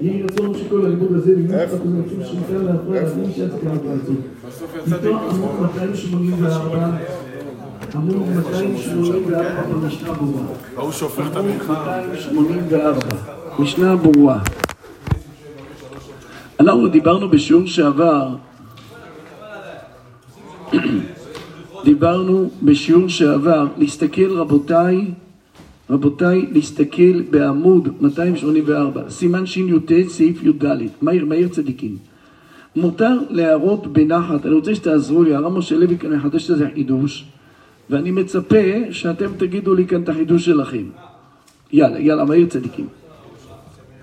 יהי רצון שכל הלימוד הזה נגמר קצת ומשום שניתן להפריע להבין שהצדקה הפרצות. מתוך עמוד 284, עמוד 284 במשנה ברורה. ההוא שופך את המנחה. 284, משנה ברורה. אנחנו דיברנו בשיעור שעבר, דיברנו בשיעור שעבר, להסתכל רבותיי, רבותיי, להסתכל בעמוד 284, סימן שי"ט, סעיף י"ד, מאיר, מאיר צדיקים. מותר להראות בנחת, אני רוצה שתעזרו לי, הרב משה לוי כאן יחדש לזה חידוש, ואני מצפה שאתם תגידו לי כאן את החידוש שלכם. יאללה, יאללה, מאיר צדיקים.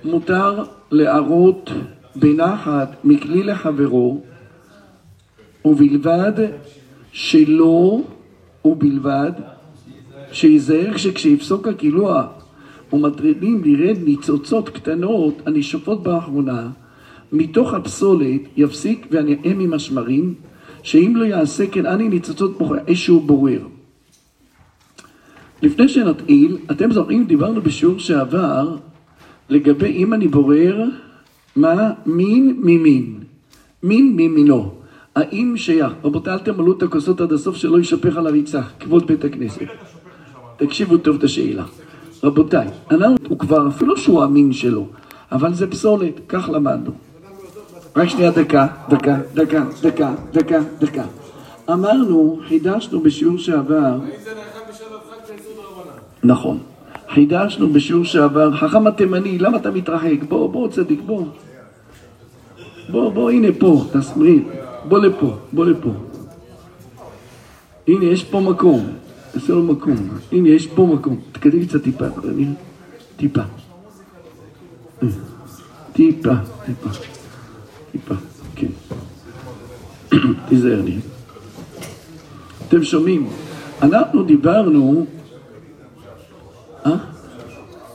מותר להראות בנחת מכלי לחברו, ובלבד שלא, ובלבד שייזהר שכשיפסוק הקילוע ומטרידים לרד ניצוצות קטנות הנשופות באחרונה, מתוך הפסולת יפסיק והנאם עם השמרים, שאם לא יעשה כן אני ניצוצות אש שהוא בורר. לפני שנתחיל, אתם זוכרים, דיברנו בשיעור שעבר לגבי אם אני בורר מה מין ממין, מין ממינו. האם שייך, רבותיי אל תמלאו את הכוסות עד הסוף שלא יישפך על הריצה, כבוד בית הכנסת. תקשיבו טוב את השאלה. רבותיי, אנחנו, הוא כבר, אפילו שהוא המין שלו, אבל זה פסולת, כך למדנו. רק שנייה דקה, דקה, דקה, דקה, דקה, דקה. אמרנו, חידשנו בשיעור שעבר, נכון, חידשנו בשיעור שעבר, חכם התימני, למה אתה מתרחק? בוא, בוא צדיק, בוא. בוא, בוא, הנה פה, תסמרית, בוא לפה, בוא לפה. הנה, יש פה מקום, תעשה לו מקום. הנה, יש פה מקום. תקדם קצת טיפה? טיפה. טיפה, טיפה. טיפה, כן. תיזהר לי. אתם שומעים? אנחנו דיברנו... אה?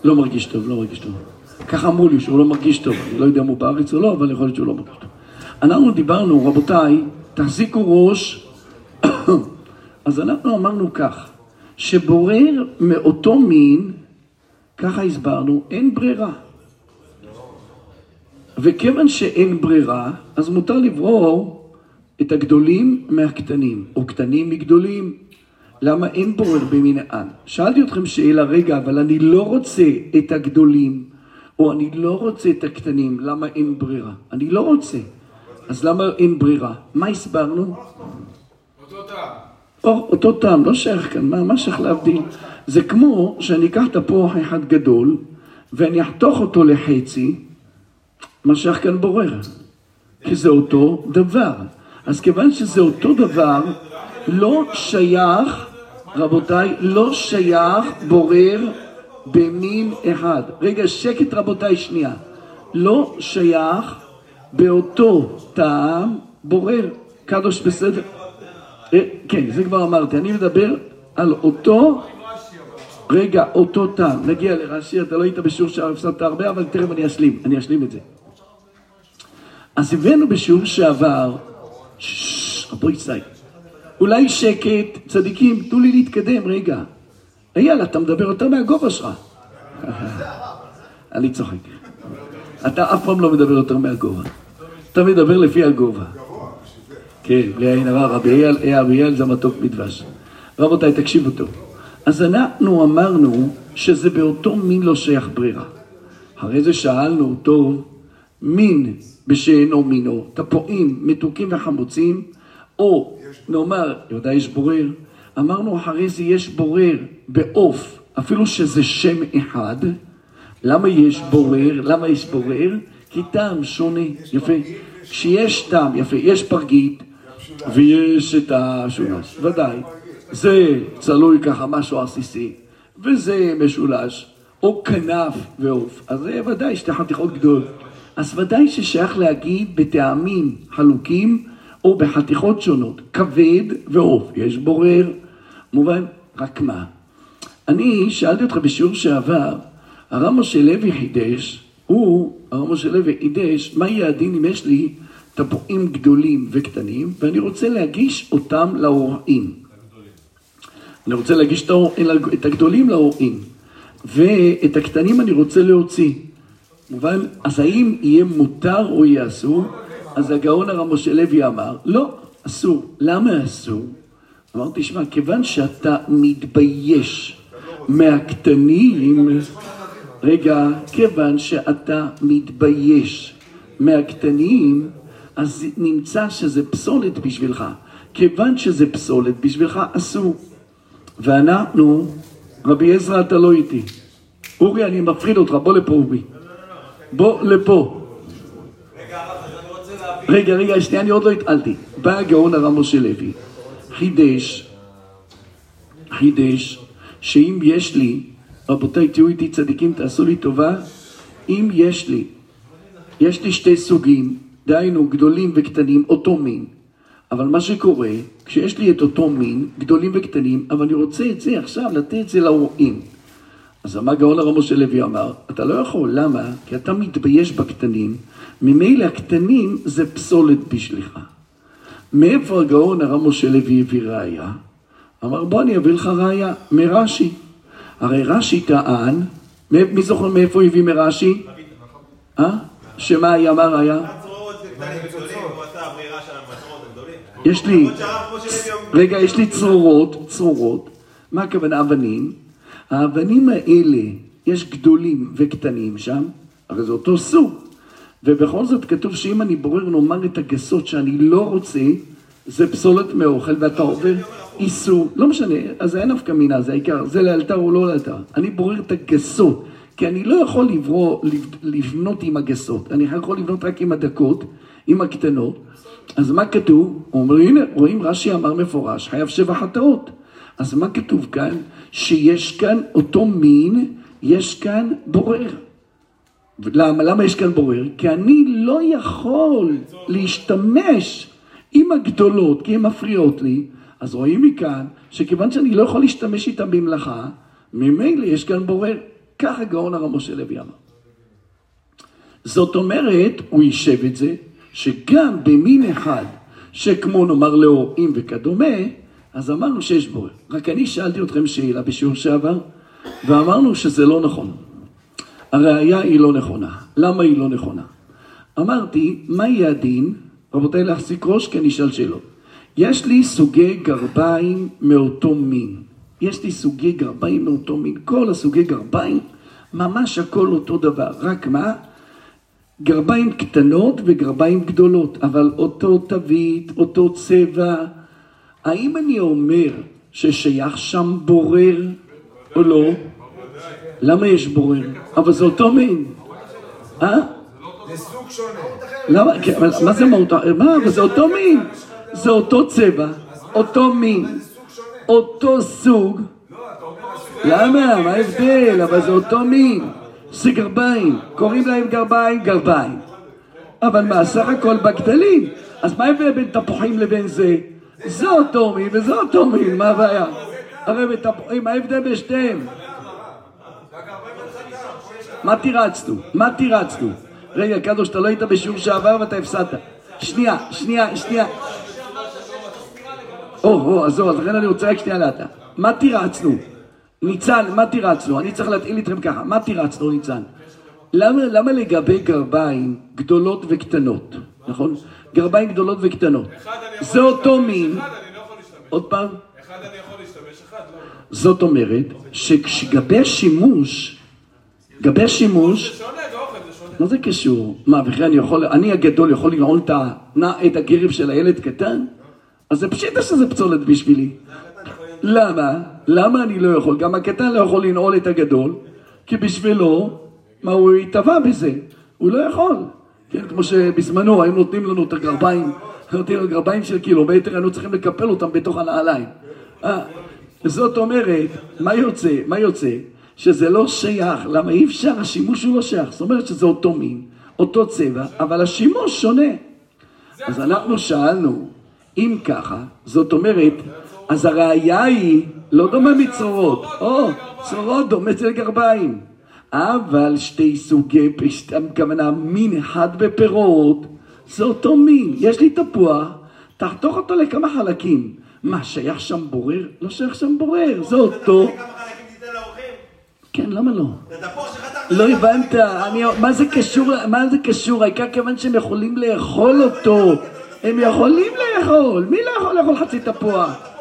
לא מרגיש טוב, לא מרגיש טוב. ככה אמרו לי שהוא לא מרגיש טוב, אני לא יודע אם הוא בארץ או לא, אבל יכול להיות שהוא לא מרגיש טוב. אנחנו דיברנו, רבותיי, תחזיקו ראש, אז אנחנו אמרנו כך, שבורר מאותו מין, ככה הסברנו, אין ברירה. וכיוון שאין ברירה, אז מותר לברור את הגדולים מהקטנים, או קטנים מגדולים. למה אין בורר במנהל? שאלתי אתכם שאלה, רגע, אבל אני לא רוצה את הגדולים, או אני לא רוצה את הקטנים, למה אין ברירה? אני לא רוצה. אז למה אין ברירה? מה הסברנו? אותו טעם. או, אותו טעם, לא שייך כאן, מה, מה שייך להבדיל? זה כמו שאני אקח תפוח אחד גדול, ואני אחתוך אותו לחצי, מה שייך כאן בורר? כי זה אותו דבר. אז כיוון שזה אותו דבר, לא שייך, רבותיי, לא שייך בורר במין אחד. רגע, שקט רבותיי, שנייה. לא שייך באותו טעם בורר. קדוש בסדר? אה, כן, זה כבר אמרתי. אני מדבר על אותו... רגע, אותו טעם. נגיע לרש"י, אתה לא היית בשיעור שהפסדת הרבה, אבל תכף אני אשלים. אני אשלים את זה. אז הבאנו בשיעור שעבר, ששש, רבו ישראל, אולי שקט, צדיקים, תנו לי להתקדם, רגע. אייל, אתה מדבר יותר מהגובה שלך. אני צוחק. אתה אף פעם לא מדבר יותר מהגובה. אתה מדבר לפי הגובה. כן, בלי עין הרע, רבי אייל, אה, אייל זה מתוק מדבש. רבותיי, תקשיבו טוב. אז אנחנו אמרנו שזה באותו מין לא שייך ברירה. אחרי זה שאלנו, טוב, מין בשאינו מינו, תפועים מתוקים וחמוצים, או נאמר, יהודה יש בורר, אמרנו אחרי זה יש בורר בעוף, אפילו שזה שם אחד, למה יש בורר? למה יש בורר? כי טעם שונה, יפה. כשיש טעם, יפה, יש פרגית ויש את השולש, ודאי. זה צלוי ככה משהו עסיסי, וזה משולש, או כנף ועוף, אז זה ודאי שתי חתיכות גדולות. אז ודאי ששייך להגיד בטעמים חלוקים או בחתיכות שונות, כבד ועוף, יש בורר, מובן, רק מה? אני שאלתי אותך בשיעור שעבר, הרב משה לוי חידש, הוא, הרב משה לוי חידש, מה יהיה הדין אם יש לי תפוחים גדולים וקטנים, ואני רוצה להגיש אותם להוראים. אני רוצה להגיש את הגדולים להוראים, ואת הקטנים אני רוצה להוציא. מובן? אז האם יהיה מותר או יהיה אסור? אז הגאון הרב משה לוי אמר, לא, אסור. למה אסור? אמרתי, תשמע, כיוון שאתה מתבייש מהקטנים, רגע, כיוון שאתה מתבייש מהקטנים, אז נמצא שזה פסולת בשבילך. כיוון שזה פסולת בשבילך, אסור. ואנחנו, רבי עזרא, אתה לא איתי. אורי, אני מפחיד אותך, בוא לפה, אורי. בוא לפה. רגע, רגע, שנייה, אני עוד לא התעלתי. בא הגאון הרב משה לוי, חידש, חידש, שאם יש לי, רבותיי, תהיו איתי צדיקים, תעשו לי טובה, אם יש לי, יש לי שתי סוגים, דהיינו גדולים וקטנים, אותו מין. אבל מה שקורה, כשיש לי את אותו מין, גדולים וקטנים, אבל אני רוצה את זה עכשיו, לתת את זה להורים. אז אמר גאון הרב משה לוי אמר, אתה לא יכול, למה? כי אתה מתבייש בקטנים, ממילא הקטנים זה פסולת בשבילך. מאיפה הגאון הרב משה לוי הביא ראייה? אמר בוא אני אביא לך ראייה, מרש"י. הרי רש"י טען, מי זוכר מאיפה הביא מרש"י? אה? שמה היה, מה ראייה? יש לי, רגע, יש לי צרורות, צרורות, מה הכוונה אבנים? האבנים האלה, יש גדולים וקטנים שם, הרי זה אותו סוג. ובכל זאת כתוב שאם אני בורר נאמר את הגסות שאני לא רוצה, זה פסולת מאוכל ואתה עובר איסור, לא משנה, אז אין נפקא מינה, זה העיקר, זה לאלתר או לא לאלתר. אני בורר את הגסות, כי אני לא יכול לברוא, לבנות עם הגסות, אני יכול לבנות רק עם הדקות, עם הקטנות. אז מה כתוב? הוא אומר, הנה, רואים רש"י אמר מפורש, חייב שבע חטאות. אז מה כתוב כאן? שיש כאן אותו מין, יש כאן בורר. למה? למה יש כאן בורר? כי אני לא יכול להשתמש עם הגדולות, כי הן מפריעות לי. אז רואים מכאן, שכיוון שאני לא יכול להשתמש איתן במלאכה, ממילא יש כאן בורר. ככה גאון הרב משה לוי אמר. זאת אומרת, הוא יישב את זה, שגם במין אחד, שכמו נאמר לאורים וכדומה, אז אמרנו שיש בורר. רק אני שאלתי אתכם שאלה בשיעור שעבר, ואמרנו שזה לא נכון. הראייה היא לא נכונה. למה היא לא נכונה? אמרתי, מה יהיה הדין? רבותיי, להחזיק ראש כי אני אשאל שאלות. יש לי סוגי גרביים מאותו מין. יש לי סוגי גרביים מאותו מין. כל הסוגי גרביים, ממש הכל אותו דבר. רק מה? גרביים קטנות וגרביים גדולות, אבל אותו תווית, אותו צבע. האם אני אומר ששייך שם בורר או לא? למה יש בורר? אבל זה אותו מין. אה? זה סוג שונה. למה? כן, מה זה מהות? מה? אבל זה אותו מין. זה אותו צבע, אותו מין, אותו סוג. למה? מה ההבדל? אבל זה אותו מין. זה גרביים. קוראים להם גרביים, גרביים. אבל מה, סך הכל בגדלים. אז מה ההבדל בין תפוחים לבין זה? זה אותו מין וזה אותו מין, מה הבעיה? הרי בתפוחים, מה ההבדל בין שתיהם? מה תירצנו? מה תירצנו? רגע, קדוש, אתה לא היית בשיעור שעבר ואתה הפסדת. שנייה, שנייה, שנייה. או, או, עזוב, אז לכן אני רוצה רק שנייה לאטה. מה תירצנו? ניצן, מה תירצנו? אני צריך להתחיל איתכם ככה. מה תירצנו, ניצן? למה, למה לגבי גרביים גדולות וקטנות, נכון? גרביים גדולות וקטנות. זה אותו מין. עוד פעם? אחד אני יכול להשתמש, אחד לא. זאת אומרת, שגבי השימוש, גבי השימוש, זה שונה, באוכל זה שונה. מה זה קשור? מה, וכי אני יכול, אני הגדול יכול לנעול את הגרב של הילד קטן? אז זה פשיטה שזה פצולת בשבילי. למה? למה אני לא יכול? גם הקטן לא יכול לנעול את הגדול, כי בשבילו, מה הוא יטבע בזה? הוא לא יכול. כן, כמו שבזמנו היו נותנים לנו את הגרביים, נותנים לנו גרביים של קילומטר, היינו צריכים לקפל אותם בתוך הנעליים. אה, זאת אומרת, מה יוצא? מה יוצא? שזה לא שייך, למה אי אפשר, השימוש הוא לא שייך, זאת אומרת שזה אותו מין, אותו צבע, אבל השימוש שונה. אז אנחנו שאלנו, אם ככה, זאת אומרת, אז הראייה היא לא דומה מצרורות, או, צרורות דומה אצל גרביים, אבל שתי סוגי, הכוונה מין אחד בפירות, זה אותו מין, יש לי תפוח, תחתוך אותו לכמה חלקים, מה, שייך שם בורר? לא שייך שם בורר, זה אותו, כן, למה לא? לא הבנת, מה זה קשור, מה זה קשור? העיקר כיוון שהם יכולים לאכול אותו. הם יכולים לאכול, מי לא יכול לאכול חצי תפוח?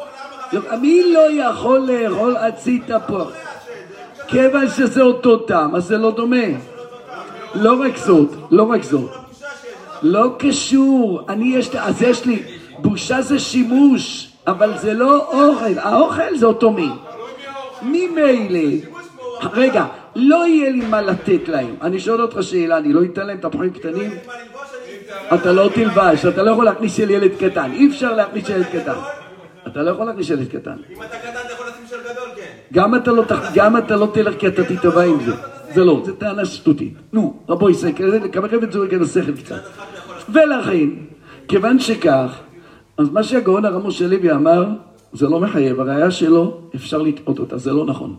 מי לא יכול לאכול חצי תפוח? כיוון שזה אותו טעם, אז זה לא דומה. לא רק זאת, לא רק זאת. לא קשור, אני יש אז יש לי, בושה זה שימוש, אבל זה לא אוכל, האוכל זה אותו מין. ממילא, רגע, לא יהיה לי מה לתת להם. אני שואל אותך שאלה, אני לא אתן להם תפוחים קטנים? אתה לא תלבש, אתה לא יכול להכניס ילד קטן, אי אפשר להכניס ילד קטן. אתה לא יכול להכניס ילד קטן. אם אתה קטן אתה יכול לשים של גדול, כן. גם אתה לא, תח- גם אתה לא תלך כי אתה תתבע עם זה. זה לא, זה טענה שטותית. נו, רבו ישראל, כמכם את זה רגע לשכל קצת. ולכן, כיוון שכך, אז מה שהגאון הרב משה לוי אמר, זה לא מחייב. הראייה שלו, אפשר לטעות אותה, זה לא נכון.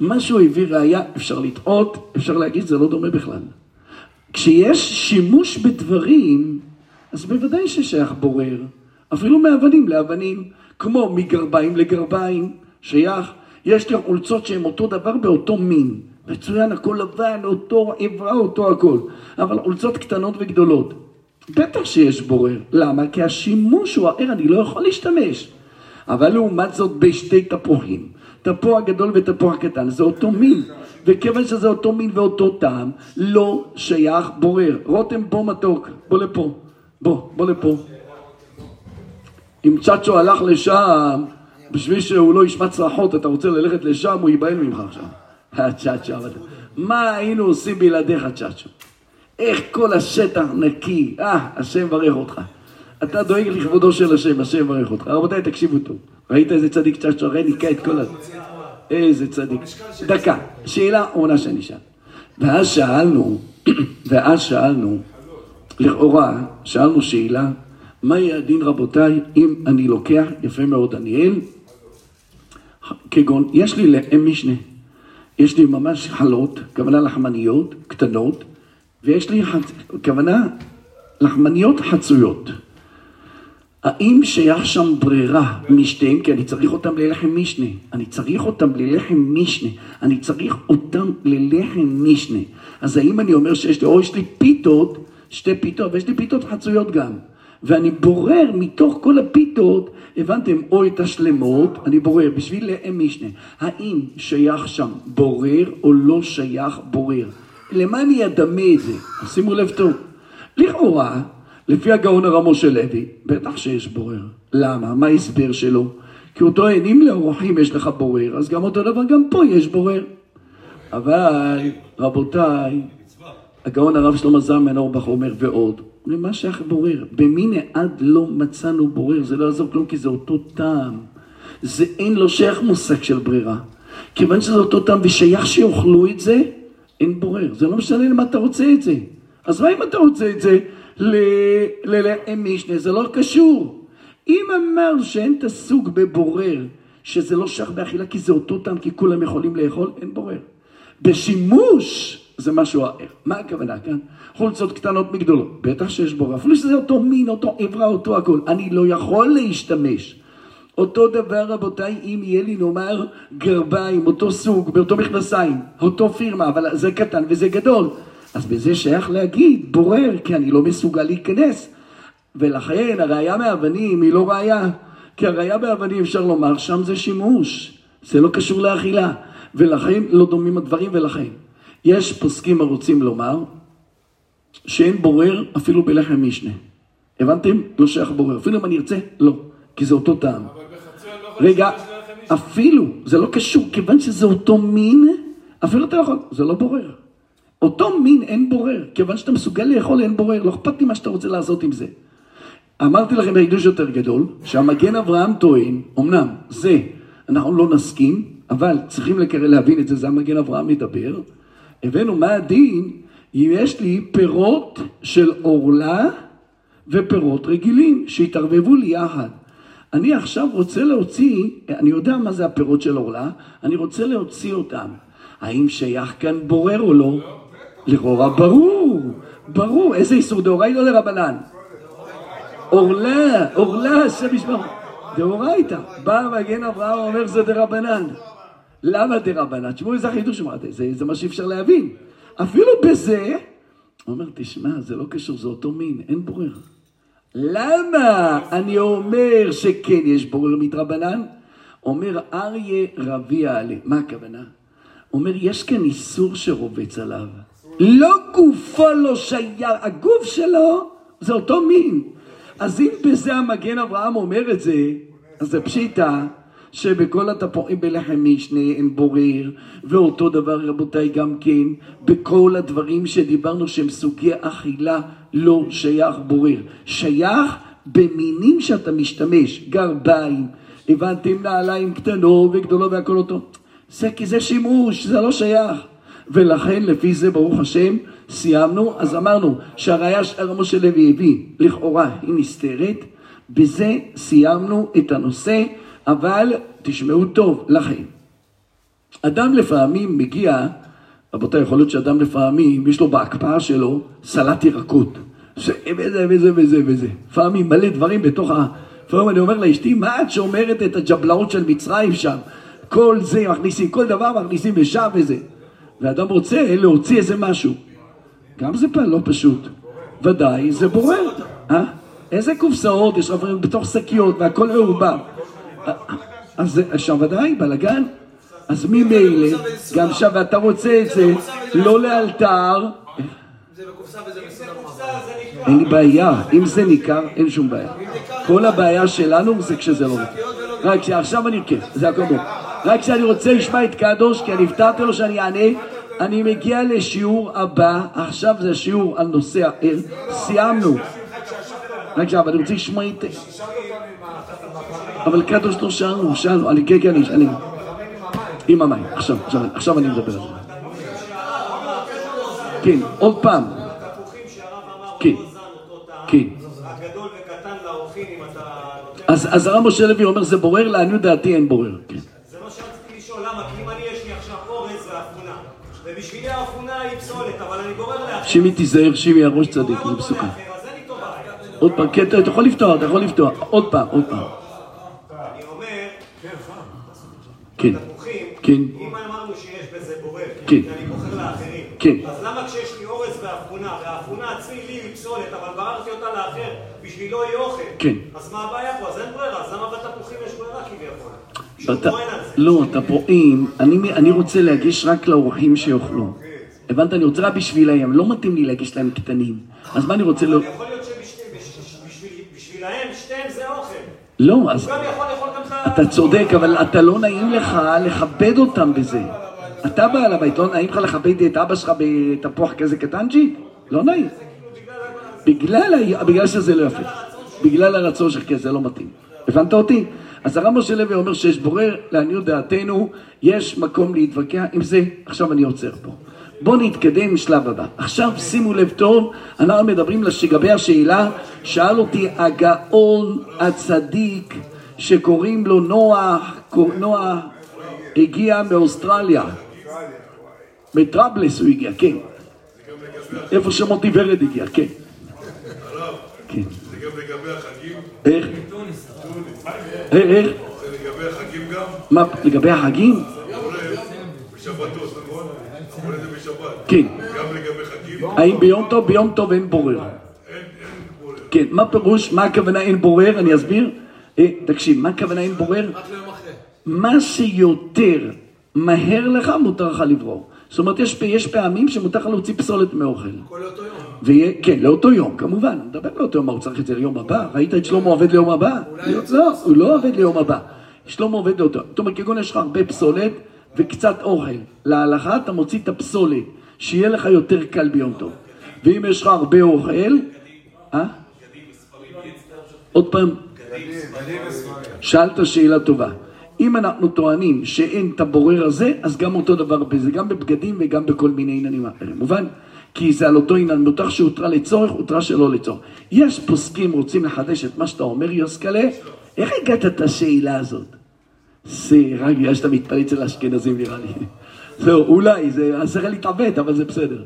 מה שהוא הביא ראייה, אפשר לטעות, אפשר להגיד, זה לא דומה בכלל. כשיש שימוש בדברים, אז בוודאי ששייך בורר. אפילו מאבנים לאבנים, כמו מגרביים לגרביים, שייך. יש לי חולצות שהן אותו דבר באותו מין. מצוין, הכל לבן, אותו עברה, אותו הכל. אבל חולצות קטנות וגדולות. בטח שיש בורר. למה? כי השימוש הוא אחר, אני לא יכול להשתמש. אבל לעומת זאת בשתי תפוחים, תפוח גדול ותפוח קטן, זה אותו מין. וכיוון שזה אותו מין ואותו טעם, לא שייך בורר. רותם בוא מתוק, בוא לפה. בוא, בוא לפה. אם צ'אצ'ו הלך לשם, בשביל שהוא לא ישמע צרחות, אתה רוצה ללכת לשם, הוא ייבהל ממך עכשיו. הצ'אצ'ו. מה היינו עושים בלעדיך, צ'אצ'ו? איך כל השטח נקי, אה, השם ברך אותך. אתה דואג לכבודו של השם, השם ברך אותך. רבותיי, תקשיבו טוב. ראית איזה צדיק צ'אצ'ו? הרי ניקה את כל ה... איזה צדיק. דקה, שאלה אחרונה שאני שאל. ואז שאלנו, ואז שאלנו, לכאורה, שאלנו שאלה, מה יהיה הדין רבותיי אם אני לוקח, יפה מאוד דניאל, כגון, יש לי לאם משנה, יש לי ממש חלות, כוונה לחמניות קטנות, ויש לי חצ... כוונה לחמניות חצויות. האם שייך שם ברירה משתיהם? כי אני צריך אותם ללחם משנה. אני צריך אותם ללחם משנה. אני צריך אותם ללחם משנה. אז האם אני אומר שיש לי, או יש לי פיתות, שתי פיתות, ויש לי פיתות חצויות גם. ואני בורר מתוך כל הפיתות, הבנתם, או את השלמות, אני בורר בשביל לאם משנה. האם שייך שם בורר או לא שייך בורר? למה אני אדמה את זה? אז שימו לב טוב. לכאורה, לפי הגאון הרב משה לוי, בטח שיש בורר. למה? מה ההסבר שלו? כי הוא טוען, אם לאורחים יש לך בורר, אז גם אותו דבר גם פה יש בורר. אבל, רבותיי, הגאון הרב שלמה זלמן אורבך אומר ועוד, למה שייך בורר? במין עד לא מצאנו בורר, זה לא יעזור כלום כי זה אותו טעם. זה אין לו שייך מושג של ברירה. כיוון שזה אותו טעם ושייך שיאכלו את זה, אין בורר. זה לא משנה למה אתה רוצה את זה. אז מה אם אתה רוצה את זה ללחם משנה? זה לא קשור. אם אמר שאין את הסוג בבורר, שזה לא שייך באכילה כי זה אותו טעם, כי כולם יכולים לאכול, אין בורר. בשימוש זה משהו אחר. מה הכוונה כאן? חולצות קטנות מגדולות, בטח שיש בורר, אפילו שזה אותו מין, אותו עברה, אותו הכל. אני לא יכול להשתמש. אותו דבר רבותיי, אם יהיה לי נאמר גרביים, אותו סוג, באותו מכנסיים, אותו פירמה, אבל זה קטן וזה גדול. אז בזה שייך להגיד בורר, כי אני לא מסוגל להיכנס. ולכן הראייה מאבנים היא לא ראייה, כי הראייה באבנים אפשר לומר, שם זה שימוש, זה לא קשור לאכילה, ולכן לא דומים הדברים ולכן. יש פוסקים הרוצים לומר שאין בורר אפילו בלחם משנה. הבנתם? לא שייך בורר. אפילו אם אני ארצה, לא. כי זה אותו טעם. אבל אני לא יכול רגע. אפילו, זה לא קשור, כיוון שזה אותו מין, אפילו אתה יכול, זה לא בורר. אותו מין אין בורר, כיוון שאתה מסוגל לאכול אין בורר, לא אכפת לי מה שאתה רוצה לעשות עם זה. אמרתי לכם בחידוש יותר גדול, שהמגן אברהם טוען, אמנם זה, אנחנו לא נסכים, אבל צריכים להבין את זה, זה המגן אברהם מדבר. הבאנו מה הדין אם יש לי פירות של עורלה ופירות רגילים שהתערבבו לי יחד. אני עכשיו רוצה להוציא, אני יודע מה זה הפירות של עורלה, אני רוצה להוציא אותם. האם שייך כאן בורר או לא? לכאורה ברור, ברור. איזה איסור דאורייתא או לרבנן? עורלה, עורלה, השם ישמור. דאורייתא. בא מגן אברהם אומר זה דרבנן. למה דרבנן? תשמעו איזה חידוש אמרתי, זה, זה מה שאי אפשר להבין. אפילו בזה, הוא אומר, תשמע, זה לא קשור, זה אותו מין, אין בורר. למה אני אומר שכן יש בורר מדרבנן? אומר אריה רביע עלי, מה הכוונה? אומר, יש כאן איסור שרובץ עליו. לא גופו לא שייך, הגוף שלו זה אותו מין. אז אם בזה המגן אברהם אומר את זה, אז זה פשיטה שבכל התפוחים בלחם משנה אין בורר, ואותו דבר רבותיי גם כן, בכל הדברים שדיברנו שהם סוגי אכילה לא שייך בורר. שייך במינים שאתה משתמש, גרביים, הבנתם נעליים קטנות וגדולות והכל אותו. זה כי זה שימוש, זה לא שייך. ולכן לפי זה ברוך השם סיימנו, אז אמרנו שהראיה שהרב משה לוי הביא לכאורה היא נסתרת, בזה סיימנו את הנושא, אבל תשמעו טוב לכם. אדם לפעמים מגיע, רבותיי, יכול להיות שאדם לפעמים יש לו בהקפאה שלו סלט ירקות, וזה וזה וזה וזה, לפעמים מלא דברים בתוך ה... לפעמים אני אומר לאשתי, מה את שומרת את הג'בלאות של מצרים שם? כל זה מכניסים, כל דבר מכניסים לשם וזה. ואדם רוצה להוציא איזה משהו. גם זה פעם לא פשוט. ודאי, זה בורר. אה? איזה קופסאות יש לך בתוך שקיות והכל מעורבב. אה, אז ודאי, בלאגן. אז ממילא, גם עכשיו, ואתה רוצה את זה לא לאלתר. אין לי בעיה. אם זה ניכר, אין שום בעיה. כל הבעיה שלנו זה כשזה לא ניכר. רק שעכשיו אני כן, זה הכל טוב. רק כשאני רוצה לשמוע את קדוש, כי אני הבטחתי לו שאני אענה, אני מגיע לשיעור הבא, עכשיו זה שיעור על נושא הער, סיימנו. רק עכשיו, אני רוצה לשמוע את... אבל קדוש לא שאלנו, שאלנו, אני כן, כן, אני. עם המים, עכשיו, עכשיו, אני מדבר על זה. כן, עוד פעם. כן. כן. הגדול וקטן לאורחים אם אתה נותן. אז, אז הרב משה לוי אומר זה בורר, לעניות דעתי אין בורר. כן. זה מה שרציתי לשאול, למה? כי אם אני יש לי עכשיו אורז ואפונה, ובשבילי האפונה היא פסולת, אבל אני גורר לאחר. שימי תיזהר, שימי הראש צדיק, זה מסוכן. עוד פעם, כן, אתה יכול לפתוח, אתה יכול לפתוח. עוד פעם, עוד פעם. אני אומר, כן, תפוחים, כן. אם אמרנו שיש בזה בורר, כן. אני בוחר לאחרים, כן. אז למה כשיש לי אורז ואפונה, והאפונה עצמי לי היא פסולת, אבל בררתי אותה לאחר, בשבילו היא אוכל, כן. אז מה הבעיה פה? אז אין ברירה, אז למה בתפוחים יש ברירה כביכול? זה. לא, אתה פועם, אני, אני רוצה להגיש רק לאורחים שיאכלו. הבנת? אני רוצה רק בשבילם, לא מתאים לי להגיש להם קטנים. אז מה אני רוצה לא... אבל יכול להיות שבשבילהם שתיהם זה אוכל. לא, אז הוא גם יכול לאכול גם. אתה צודק, אבל אתה לא נעים לך לכבד אותם בזה. אתה בעל הבית, לא נעים לך לכבד את אבא שלך בתפוח כזה קטנצ'י? לא נעים. בגלל, בגלל שזה לא יפה. בגלל הרצון שלך, כי זה לא מתאים. הבנת אותי? אז הרב משה לוי אומר שיש בורר, לעניות דעתנו, יש מקום להתווכח עם זה. עכשיו אני עוצר פה. בואו נתקדם לשלב הבא. עכשיו שימו לב טוב, אנחנו מדברים לגבי השאלה, שאל אותי הגאון הצדיק שקוראים לו נוח, נוח הגיע מאוסטרליה. מטראבלס הוא הגיע, כן. איפה שמוטי ורד הגיע, כן. כן. זה גם לגבי החגים? איך? איך? איך? זה לגבי החגים גם? מה, לגבי החגים? בשבתות, נכון? אמרו את זה בשבת. כן. גם לגבי חגים? האם ביום טוב? ביום טוב אין בורר. אין בורר. כן, מה פירוש, מה הכוונה אין בורר? אני אסביר. אה, תקשיב, מה הכוונה אין בורר? מה שיותר מהר לך, מותר לך לברור. זאת אומרת, יש, יש פעמים שמותר לך להוציא פסולת מאוכל. כל אותו יום. ויהיה, כן, לאותו יום, כמובן. אני מדבר לאותו יום, מה, הוא צריך את זה ליום הבא? ראית את שלמה עובד ליום הבא? לא, הוא לא עובד ליום הבא. שלמה עובד לאותו. זאת אומרת, כגון יש לך הרבה פסולת וקצת אוכל. להלכה אתה מוציא את הפסולת, שיהיה לך יותר קל ביום טוב. ואם יש לך הרבה אוכל, אה? עוד פעם, שאלת שאלה טובה. אם אנחנו טוענים שאין את הבורר הזה, אז גם אותו דבר בזה, גם בבגדים וגם בכל מיני עניינים אחרים. מובן? כי זה על אותו עניין, מותר שהותרה לצורך, הותרה שלא לצורך. יש פוסקים רוצים לחדש את מה שאתה אומר, יוסקלה, איך הגעת את השאלה הזאת? זה רק בגלל שאתה מתפלל אצל האשכנזים נראה לי. זהו, אולי, זה צריך להתעוות, אבל זה בסדר.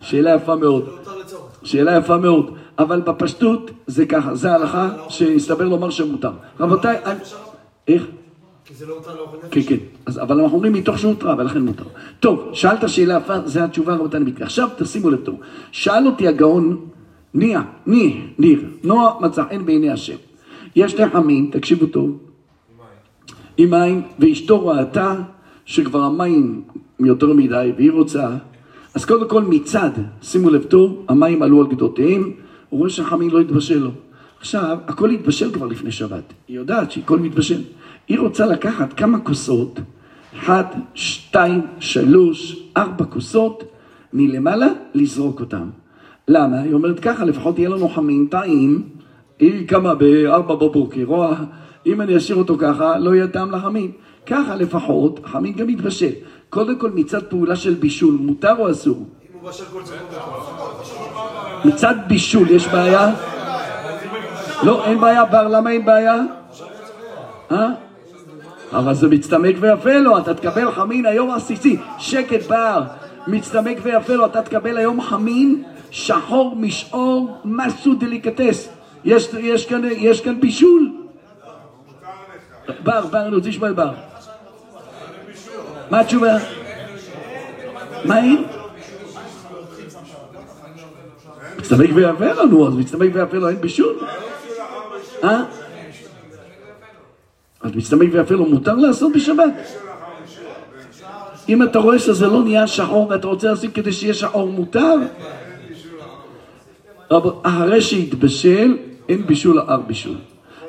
שאלה יפה מאוד. לצורך. שאלה יפה מאוד, אבל בפשטות זה ככה, זה ההלכה שהסתבר לומר שמותר. רבותיי, איך? כי זה לא הוצא לאוכל נפש. כן, כן. אז, אבל אנחנו אומרים מתוך שהותרה, ולכן מותר. טוב, שאלת שאלה יפה, זו התשובה רבותי אני מתקרב. עכשיו תשימו לב טוב. שאל אותי הגאון, ניר, ניר, ניר, נוע מצא חן בעיני השם. יש לחמים, תקשיבו טוב, עם מים, ואשתו ראתה שכבר המים יותר מדי, והיא רוצה, אז קודם כל מצד, שימו לב טוב, המים עלו על גדותיהם, הוא רואה שהחמין לא התבשל לו. עכשיו, הכל התבשל כבר לפני שבת. היא יודעת שהכל מתבשל. היא רוצה לקחת כמה כוסות, אחת, שתיים, שלוש, ארבע כוסות, מלמעלה, לזרוק אותם. למה? היא אומרת ככה, לפחות יהיה לנו חמין טעים. היא קמה בארבע בבוקר, רואה, אם אני אשאיר אותו ככה, לא יהיה טעם לחמין. ככה לפחות, חמין גם יתבשל. קודם כל מצד פעולה של בישול, מותר או אסור? אם הוא בשל כל צורך מצד בישול יש בעיה? לא, אין בעיה, בר, למה אין בעיה? אה? אבל זה מצטמק ויפה לו, אתה תקבל חמין היום עסיסי. שקט בר, מצטמק ויפה לו, אתה תקבל היום חמין שחור משעור מסו דליקטס. יש, יש, כאן, יש כאן בישול. בר, בר, אני רוצה לשמוע את בר. מה התשובה? מה אין? מצטמק ויפה לו, נו, אז מצטמק ויפה לו, אין בישול? אה? אז מצטמק ויפה לו, מותר לעשות בשבת? אם אתה רואה שזה לא נהיה שחור ואתה רוצה לשים כדי שיהיה שחור, מותר? אחרי שהתבשל, אין בישול הר בישול.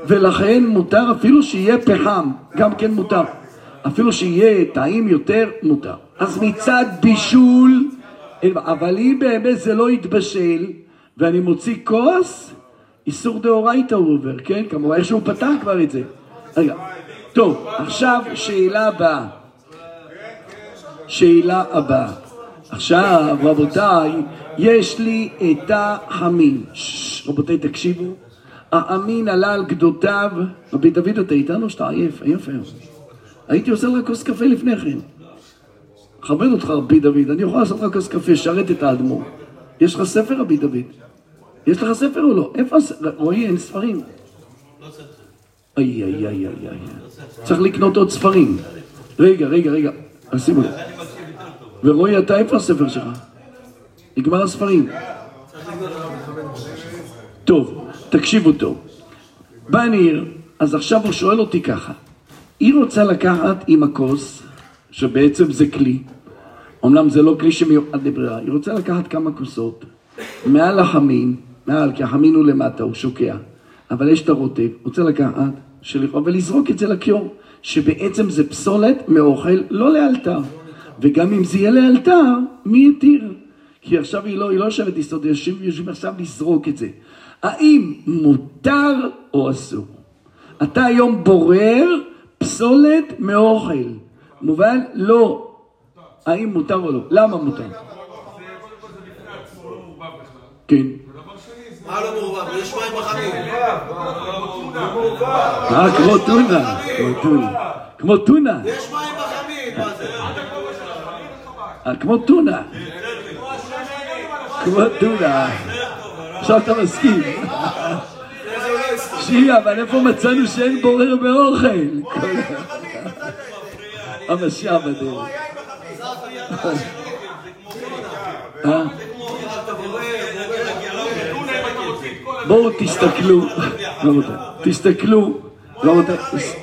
ולכן מותר אפילו שיהיה פחם, גם כן מותר. אפילו שיהיה טעים יותר, מותר. אז מצד בישול, אבל אם באמת זה לא יתבשל, ואני מוציא כוס, איסור דאורייתא הוא עובר, כן? כמובן, איך שהוא פתר כבר את זה. רגע, טוב, עכשיו שאלה הבאה. שאלה הבאה. עכשיו, רבותיי, יש לי את החמין. רבותיי, תקשיבו. האמין עלה על גדותיו. רבי דוד, אתה איתנו? שאתה עייף, עייף היום. הייתי עושה לך כוס קפה לפני כן. מכבד אותך רבי דוד, אני יכול לעשות לך כוס קפה, שרת את האדמו"ר. יש לך ספר רבי דוד? יש לך ספר או לא? איפה הספר? רועי, אין ספרים. איי, איי, איי, איי, איי. צריך לקנות עוד ספרים. רגע, רגע, רגע, שימו לב. ורועי, אתה איפה הספר שלך? נגמר הספרים. טוב, תקשיבו טוב. בא ניר, אז עכשיו הוא שואל אותי ככה. היא רוצה לקחת עם הכוס, שבעצם זה כלי, אמנם זה לא כלי שמיוחד לברירה, היא רוצה לקחת כמה כוסות, מעל החמין, מעל, כי החמין הוא למטה, הוא שוקע, אבל יש את הרוטב, רוצה לקחת, שלכאורה, ולזרוק את זה לכיור, שבעצם זה פסולת מאוכל לא לאלתר, וגם אם זה יהיה לאלתר, מי יתיר? כי עכשיו היא לא, היא לא יושבת יסוד, יושבים, יושבים עכשיו לזרוק את זה. האם מותר או אסור? אתה היום בורר פסולת מאוכל. מובן? לא. האם מותר או לא? למה מותר? כן. מה לא מעורבב? יש מים בחמים. אה, כמו טונה. כמו טונה. כמו טונה. יש מים בחמים, מה זה? אה, כמו טונה. כמו טונה. עכשיו אתה מסכים. שיהיה, אבל איפה מצאנו שאין בורר באוכל? המשיח בדרך. בואו תסתכלו, רבותיי, תסתכלו, רבותיי,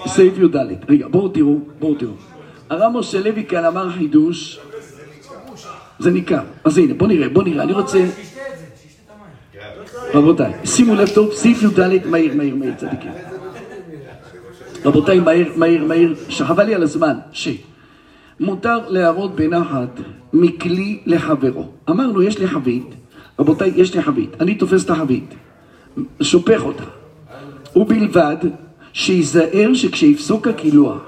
סעיף י"ד, רגע, בואו תראו, בואו תראו. הרב משה לוי כאן אמר חידוש, זה ניכר, אז הנה, בואו נראה, בואו נראה, אני רוצה... רבותיי, שימו לב טוב, סעיף י"ד, מהיר, מהיר, מהיר, צדיקים. רבותיי, מהיר, מהיר, מהיר, שחבל לי על הזמן, ש... מותר להראות בנחת מכלי לחברו. אמרנו, יש לי חבית, רבותיי, יש לי חבית, אני תופס את החבית, שופך אותה, ובלבד שייזהר שכשיפסוק הקילוח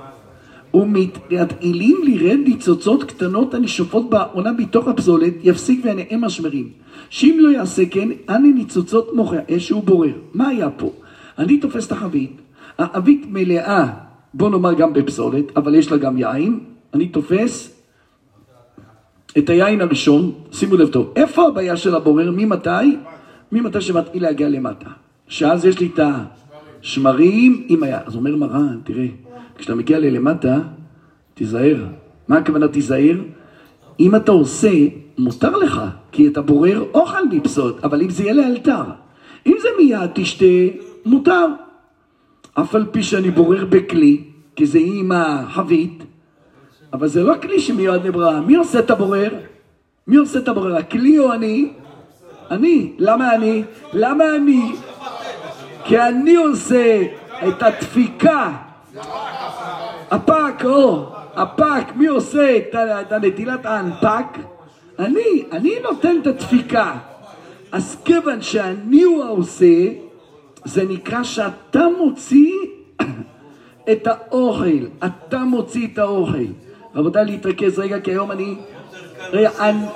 ומתעילים לרד ניצוצות קטנות הנשופות בעונה בתוך הפסולת, יפסיק ויניעם משמרים. שאם לא יעשה כן, אני ניצוצות מוח האש שהוא בורר. מה היה פה? אני תופס את החבית, החבית מלאה, בוא נאמר גם בפסולת, אבל יש לה גם יין, אני תופס את היין הראשון, שימו לב טוב, איפה הבעיה של הבורר? ממתי? ממתי שמתחיל להגיע למטה. שאז יש לי את השמרים עם היין. אז אומר מרן, תראה, כשאתה מגיע ללמטה, תיזהר. מה הכוונה תיזהר? אם אתה עושה, מותר לך, כי אתה בורר אוכל מפסולת, אבל אם זה יהיה לאלתר. אם זה מיד תשתה, מותר. אף על פי שאני בורר בכלי, כי זה עם החבית, אבל זה לא כלי שמיועד לבראה. מי עושה את הבורר? מי עושה את הבורר? הכלי או אני? אני. למה אני? למה אני? כי אני עושה את הדפיקה. הפק, או, הפק, מי עושה את הנטילת האנפק? אני, אני נותן את הדפיקה. אז כיוון שאני הוא העושה, זה נקרא שאתה מוציא את האוכל, אתה מוציא את האוכל. רבותיי, להתרכז רגע, כי היום אני... רגע,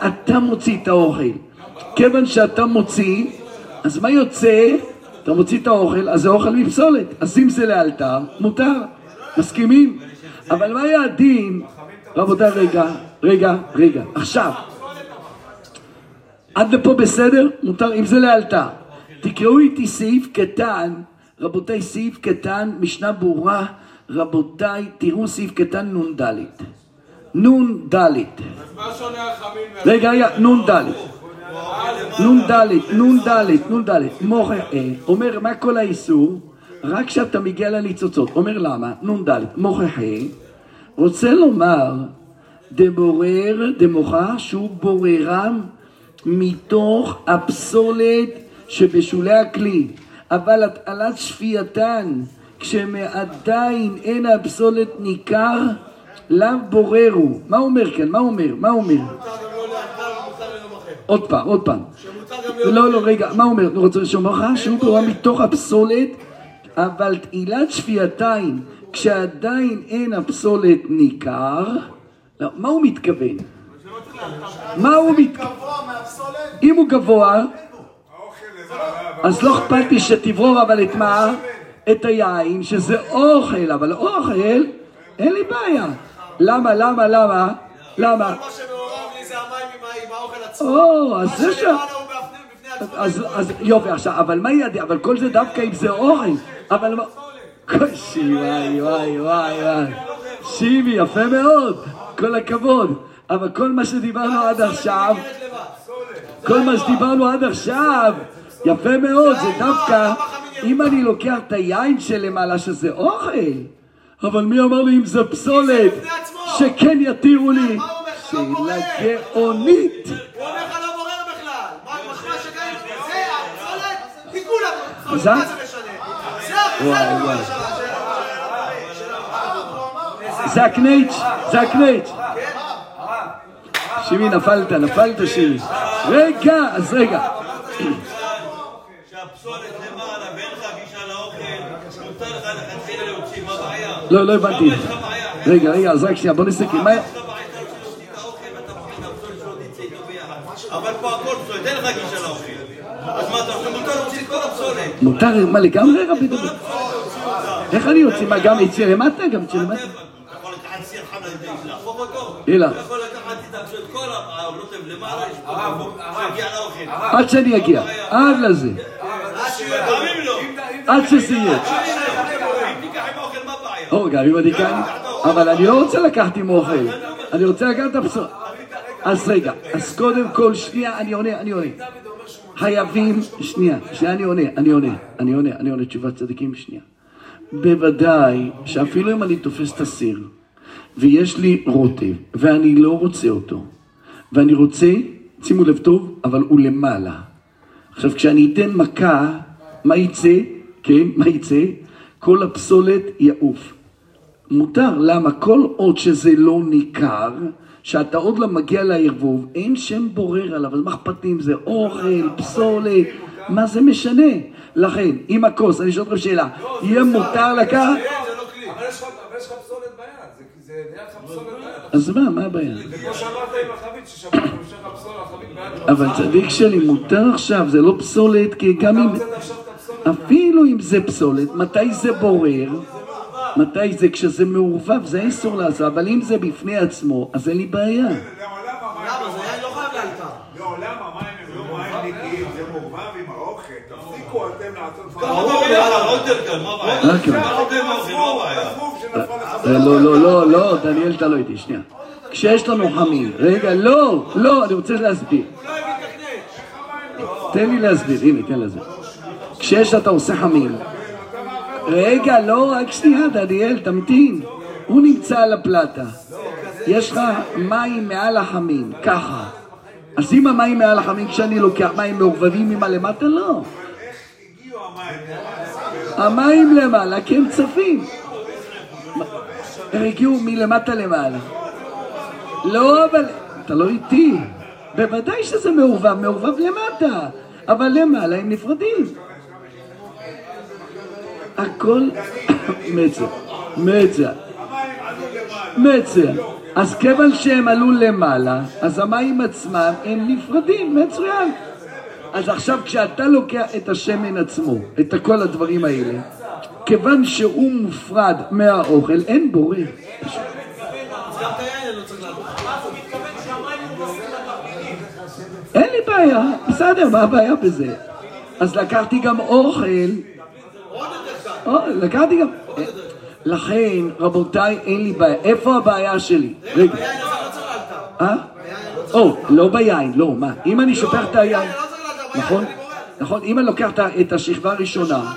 אתה מוציא את האוכל. כיוון שאתה מוציא, אז מה יוצא? אתה מוציא את האוכל, אז זה אוכל מפסולת. אז אם זה לאלתר, מותר. מסכימים? אבל מה הדין? רבותיי, רגע, רגע, רגע. עכשיו, עד לפה בסדר? מותר, אם זה לאלתר. תקראו איתי סעיף קטן, רבותיי, סעיף קטן, משנה ברורה, רבותיי, תראו סעיף קטן נ"ד. נ"ד. רגע, רגע, נ"ד. נ"ד, נ"ד, נ"ד. אה, אומר, מה כל האיסור? רק כשאתה מגיע לניצוצות. אומר למה? נ"ד. מוכחה, רוצה לומר, דבורר, דמוכח, שהוא בוררם מתוך הפסולת שבשולי הכלי. אבל הטלת שפייתן, כשמעדיין אין הפסולת ניכר, לאו בוררו. מה אומר כאן? מה אומר? מה אומר? לא מותר ליום אחר. עוד פעם, עוד פעם. לא, לא, רגע, מה אומר? אני רוצה לשאול לך שהוא ברורה מתוך הפסולת, אבל תעילת שפייתיים, כשעדיין אין הפסולת ניכר, לא, מה הוא מתכוון? מה הוא מתכוון? אם הוא גבוה, אז לא אכפת לי שתברור אבל את מה? את היין, שזה אוכל, אבל אוכל, אין לי בעיה. למה, למה, למה? למה? מה שמעורב לי זה המים עם האוכל עצמו. או, אז זה ש... אז, אז יופי, עכשיו, אבל מה ידע? אבל כל זה דווקא אם זה אוכל. אבל מה... קושי, וואי, וואי, וואי, וואי. שימי, יפה מאוד, כל הכבוד. אבל כל מה שדיברנו עד עכשיו, כל מה שדיברנו עד עכשיו, יפה מאוד, זה דווקא, אם אני לוקח את היין שלמעלה שזה אוכל, אבל מי אמר לי אם זה פסולת, שכן יתירו לי? לא שאלה. גאונית. לא זה הקנייץ', זה הקנייץ'. שימי, נפלת, נפלת שימי. רגע, אז רגע. לא, לא הבנתי. רגע, רגע, אז רק שנייה, בוא נסתכל. מה... יש לך בעיה, אתה רוצה להוציא את האוכל ואתה מפחד מהפסולת שלא תצא איתו ביחד. אבל פה הכל פסולת, אין לך גישה לאוכל. אז מה אתה חושב? מותר להוציא את כל הפסולת. מותר, מה לגמרי רבי דוד? איך אני יוצא? מה, גם יצא למטה? גם יצא למטה? אתה יכול לקחת סיר חם להפוך אותו? אתה יכול לקחת את הפסולת, כל למעלה, יש פה שיגיע לאוכל. עד שאני אגיע, עד לזה. לא. עד שזה יהיה. אם תיקח עם האוכל, מה הבעיה? או, גם אם אני כאן, אבל אני לא רוצה לקחת עם אוכל, אני רוצה לקחת את הבשורה. אז רגע, אז קודם כל, שנייה, אני עונה, אני עונה. חייבים, שנייה, שנייה, אני עונה, אני עונה, אני עונה, אני עונה תשובת צדיקים, שנייה. בוודאי שאפילו אם אני תופס את הסיר, ויש לי רוטב, ואני לא רוצה אותו, ואני רוצה, שימו לב טוב, אבל הוא למעלה. עכשיו, כשאני אתן מכה, מה יצא? כן, מה יצא? כל הפסולת יעוף. מותר, למה? כל עוד שזה לא ניכר, שאתה עוד לא מגיע לערבוב, אין שם בורר עליו, אז מה אכפת לי אם זה אוכל, פסולת, מה זה משנה? לכן, עם הכוס, אני שואל אתכם שאלה, יהיה מותר לקחת? אבל יש לך פסולת ביד, זה- זה נהיה לך פסולת ביד. אז מה, מה הבעיה? זה כמו שאמרת עם החבית, ששמענו, יש לך פסולת, החבית ביד. אבל צדיק שלי, מותר עכשיו, זה לא פסולת, כי גם אם... אפילו אם זה פסולת, מתי זה בורר? מתי זה? כשזה מעורבב, זה אסור לעשות, אבל אם זה בפני עצמו, אז אין לי בעיה. לא לא לא, לא, לא, לא, דניאל, אתה לא איתי, שנייה. כשיש לנו חמים, רגע, לא, לא, אני רוצה להסביר. תן לי להסביר, הנה, תן להסביר. כשיש אתה עושה חמים, רגע, לא, רק שנייה, דניאל, תמתין. הוא נמצא על הפלטה. יש לך מים מעל החמים, ככה. אז אם המים מעל החמים, כשאני לוקח מים מעורבבים עם הלמטה, לא. המים למעלה כי הם צפים. הם הגיעו מלמטה למעלה. לא, אבל... אתה לא איתי. בוודאי שזה מעורבב, מעורבב למטה. אבל למעלה הם נפרדים. הכל מצע, מצע, מצע. אז כיוון שהם עלו למעלה, אז המים עצמם הם נפרדים, מצוין. אז עכשיו כשאתה לוקח את השמן עצמו, את כל הדברים האלה, כיוון שהוא מופרד מהאוכל, אין בורא. אז גם את היין אני לא צריך לעלות. הוא מתכוון שהמים מובסים לתבלינים. אין לי בעיה, בסדר, מה הבעיה בזה? אז לקחתי גם אוכל, לקחתי גם... לכן, רבותיי, אין לי בעיה. איפה הבעיה שלי? רגע, לא צריך לאלתר. אה? או, לא ביין, לא, מה? אם אני שופך את היין... לא נכון. נכון, אם אני לוקח את השכבה הראשונה.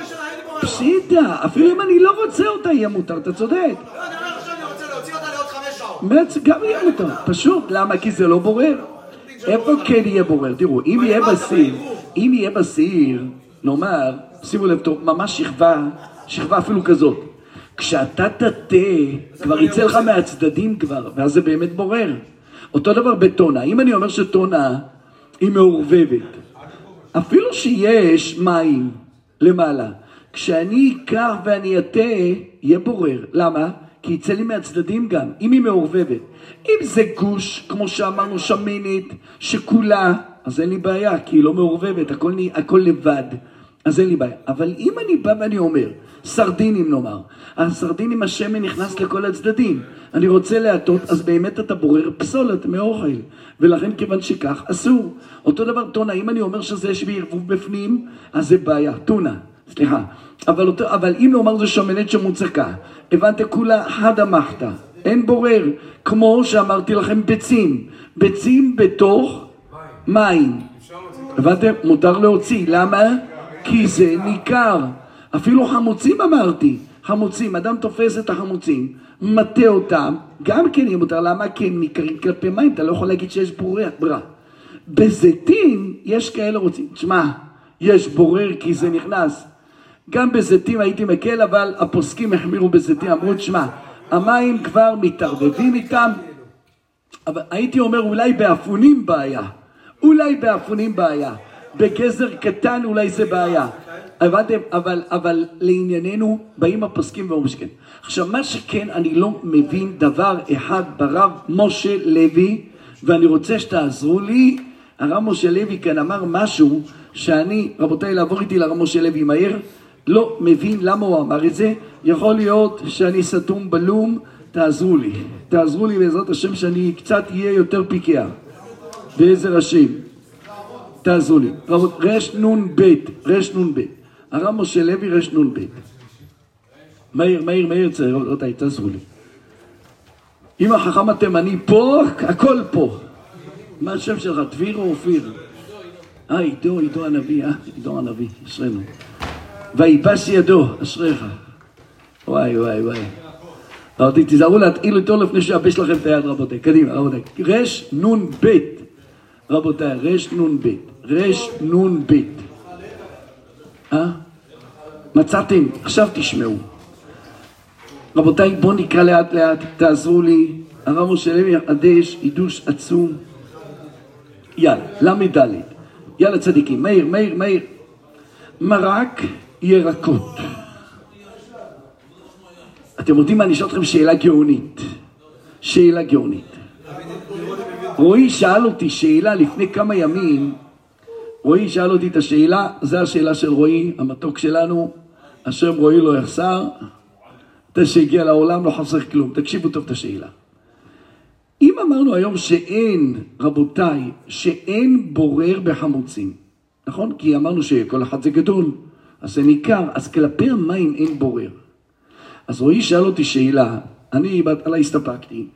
פשיטה, אפילו אם אני לא רוצה אותה יהיה מותר, אתה צודק. לא, אני אומר עכשיו אני רוצה להוציא אותה לעוד חמש שעות. גם יהיה מותר, פשוט, למה? כי זה לא בורר. איפה כן יהיה בורר? תראו, אם יהיה בסיר, אם יהיה בסיר, נאמר, שימו לב טוב, ממש שכבה, שכבה אפילו כזאת. כשאתה תטה, כבר יצא לך מהצדדים כבר, ואז זה באמת בורר. אותו דבר בטונה, אם אני אומר שטונה היא מעורבבת, אפילו שיש מים למעלה, כשאני אקח ואני אטה, יהיה בורר. למה? כי יצא לי מהצדדים גם, אם היא מעורבבת. אם זה גוש, כמו שאמרנו, שמנת, שכולה, אז אין לי בעיה, כי היא לא מעורבבת, הכל, הכל לבד. אז אין לי בעיה. אבל אם אני בא ואני אומר, סרדינים נאמר, הסרדינים השמן נכנס לכל הצדדים, אני רוצה להטות, אז באמת אתה בורר פסולת מאוכל. ולכן כיוון שכך, אסור. אותו דבר טונה, אם אני אומר שזה יש בי ערבוב בפנים, אז זה בעיה. טונה, סליחה. אבל, אותו, אבל אם נאמר זה שמנת שמוצקה, הבנתם כולה חדה מחתא, אין בורר. כמו שאמרתי לכם ביצים, ביצים בתוך מים. הבנתם? מותר להוציא. למה? כי זה ניכר. אפילו חמוצים אמרתי. חמוצים, אדם תופס את החמוצים, מטה אותם, גם כן יהיה מותר. למה? כי הם ניכרים כלפי מים, אתה לא יכול להגיד שיש. ברע. בזיתים יש כאלה רוצים. תשמע, יש בורר כי זה נכנס. גם בזיתים הייתי מקל, אבל הפוסקים החמירו בזיתים, אמרו, תשמע, המים כבר מתערבבים איתם, אבל הייתי אומר אולי באפונים בעיה. אולי באפונים בעיה. בגזר קטן אולי זה בעיה. הבנתם? אבל, אבל לענייננו באים הפוסקים ואומרים שכן. עכשיו מה שכן אני לא מבין דבר אחד ברב משה לוי ואני רוצה שתעזרו לי. הרב משה לוי כאן אמר משהו שאני, רבותיי לעבור איתי לרב משה לוי מהר, לא מבין למה הוא אמר את זה. יכול להיות שאני סתום בלום, תעזרו לי. תעזרו לי בעזרת השם שאני קצת אהיה יותר פיקח. בעזר השם. תעזרו לי. רנ"ב, רנ"ב. הרב משה לוי רנ"ב. מהיר, מהיר, מהיר, רבותיי, תעזרו לי. אם החכם התימני פה, הכל פה. מה השם שלך? דביר או אופיר? אה, עידו, עידו הנביא, אה, עידו הנביא, אשרינו. ויבש ידו, אשריך. וואי, וואי, וואי. רבותיי, תיזהרו להטעיל אותו לפני שיאבש לכם את היד, רבותיי. קדימה, רבותיי. רנ"ב. רבותיי, רנ"ב. רנ"ב. אה? מצאתם? עכשיו תשמעו. רבותיי, בואו נקרא לאט לאט, תעזרו לי. הרב משה לוי יחדש חידוש עצום. יאללה, ל"ד. יאללה צדיקים, מאיר, מאיר, מאיר. מרק ירקות. אתם יודעים מה? אני אשאל אתכם שאלה גאונית. שאלה גאונית. רועי שאל אותי שאלה לפני כמה ימים, רועי שאל אותי את השאלה, זו השאלה של רועי, המתוק שלנו, השם רועי לא יחסר, אתה שהגיע לעולם לא חסר כלום. תקשיבו טוב את השאלה. אם אמרנו היום שאין, רבותיי, שאין בורר בחמוצים, נכון? כי אמרנו שכל אחד זה גדול, אז זה ניכר, אז כלפי המים אין בורר. אז רועי שאל אותי שאלה, אני בהתחלה הסתפקתי.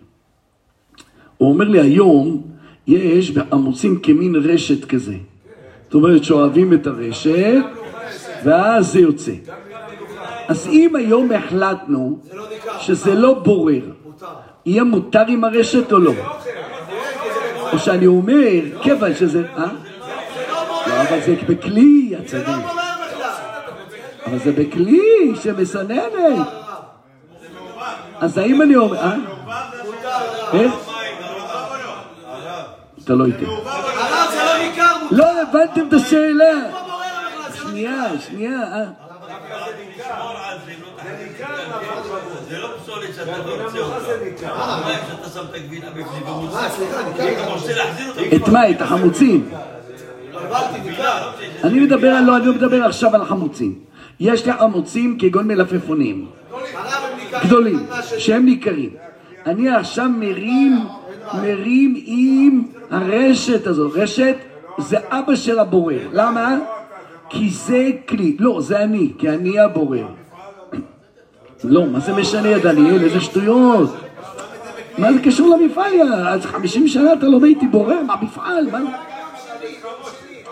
הוא אומר לי, היום יש בעמוסים כמין רשת כזה. זאת אומרת שאוהבים את הרשת, ואז זה יוצא. אז אם היום החלטנו שזה לא בורר, יהיה מותר עם הרשת או לא? או שאני אומר, כיוון שזה... אה? לא, אבל זה בכלי, את אבל זה בכלי שמסננת. אז האם אני אומר... אה? אתה לא איתי. זה לא. לא הבנתם את השאלה. לא לא שנייה, שנייה. אה. זה, לא פסולת שאתה לא רוצה אותה. מה אם שאתה שם את הגבינה בפנים ומוציא? אה, אותה? את מה? את החמוצים? אני מדבר על... לא, אני לא מדבר עכשיו על החמוצים. יש לי חמוצים כגון מלפפונים. גדולים. שהם ניכרים. אני עכשיו מרים, מרים עם הרשת הזאת. רשת זה אבא של הבורר. למה? כי זה כלי. לא, זה אני, כי אני הבורר. לא, מה זה משנה, דניאל? איזה שטויות. מה זה קשור למפעל? אז 50 שנה אתה לומד איתי בורר? מה מפעל? מה?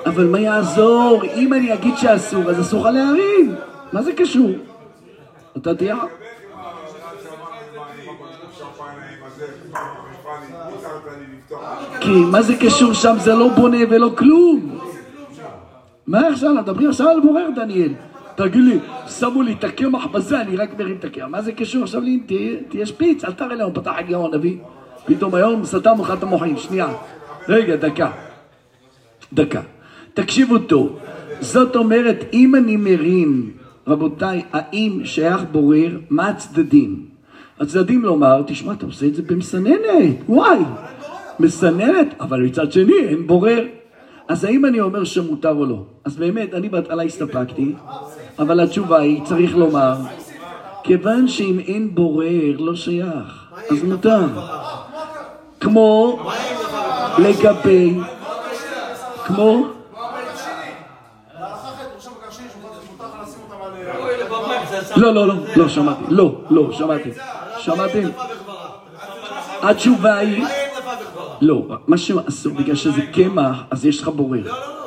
אבל מה יעזור? אם אני אגיד שאסור, אז אסור לך להרים. מה זה קשור? אתה תהיה... כי מה זה קשור שם? זה לא בונה ולא כלום. מה עכשיו? מדברים עכשיו על בורר, דניאל. תגיד לי, שמו לי את הקמח בזה, אני רק מרים את הקמח. מה זה קשור עכשיו לי? תהיה- שפיץ, אל תראה לנו, פתח הגאון הנביא. פתאום היום סתם לך את המוחים. שנייה. רגע, דקה. דקה. תקשיבו טוב. זאת אומרת, אם אני מרים, רבותיי, האם שייך בורר, מה הצדדים? הצדדים לומר, תשמע, אתה עושה את זה במסננת, וואי, מסננת, אבל מצד שני אין בורר. אז האם אני אומר שמותר או לא? אז באמת, אני בהתחלה הסתפקתי, אבל התשובה היא, צריך לומר, כיוון שאם אין בורר, לא שייך, אז מותר. כמו לגבי, כמו, לא, לא, לא, לא, שמעתי, לא, לא, שמעתי, שמעתם? התשובה היא? לא, מה שאסור, בגלל שזה קמח, אז יש לך בורר. לא, לא, לא,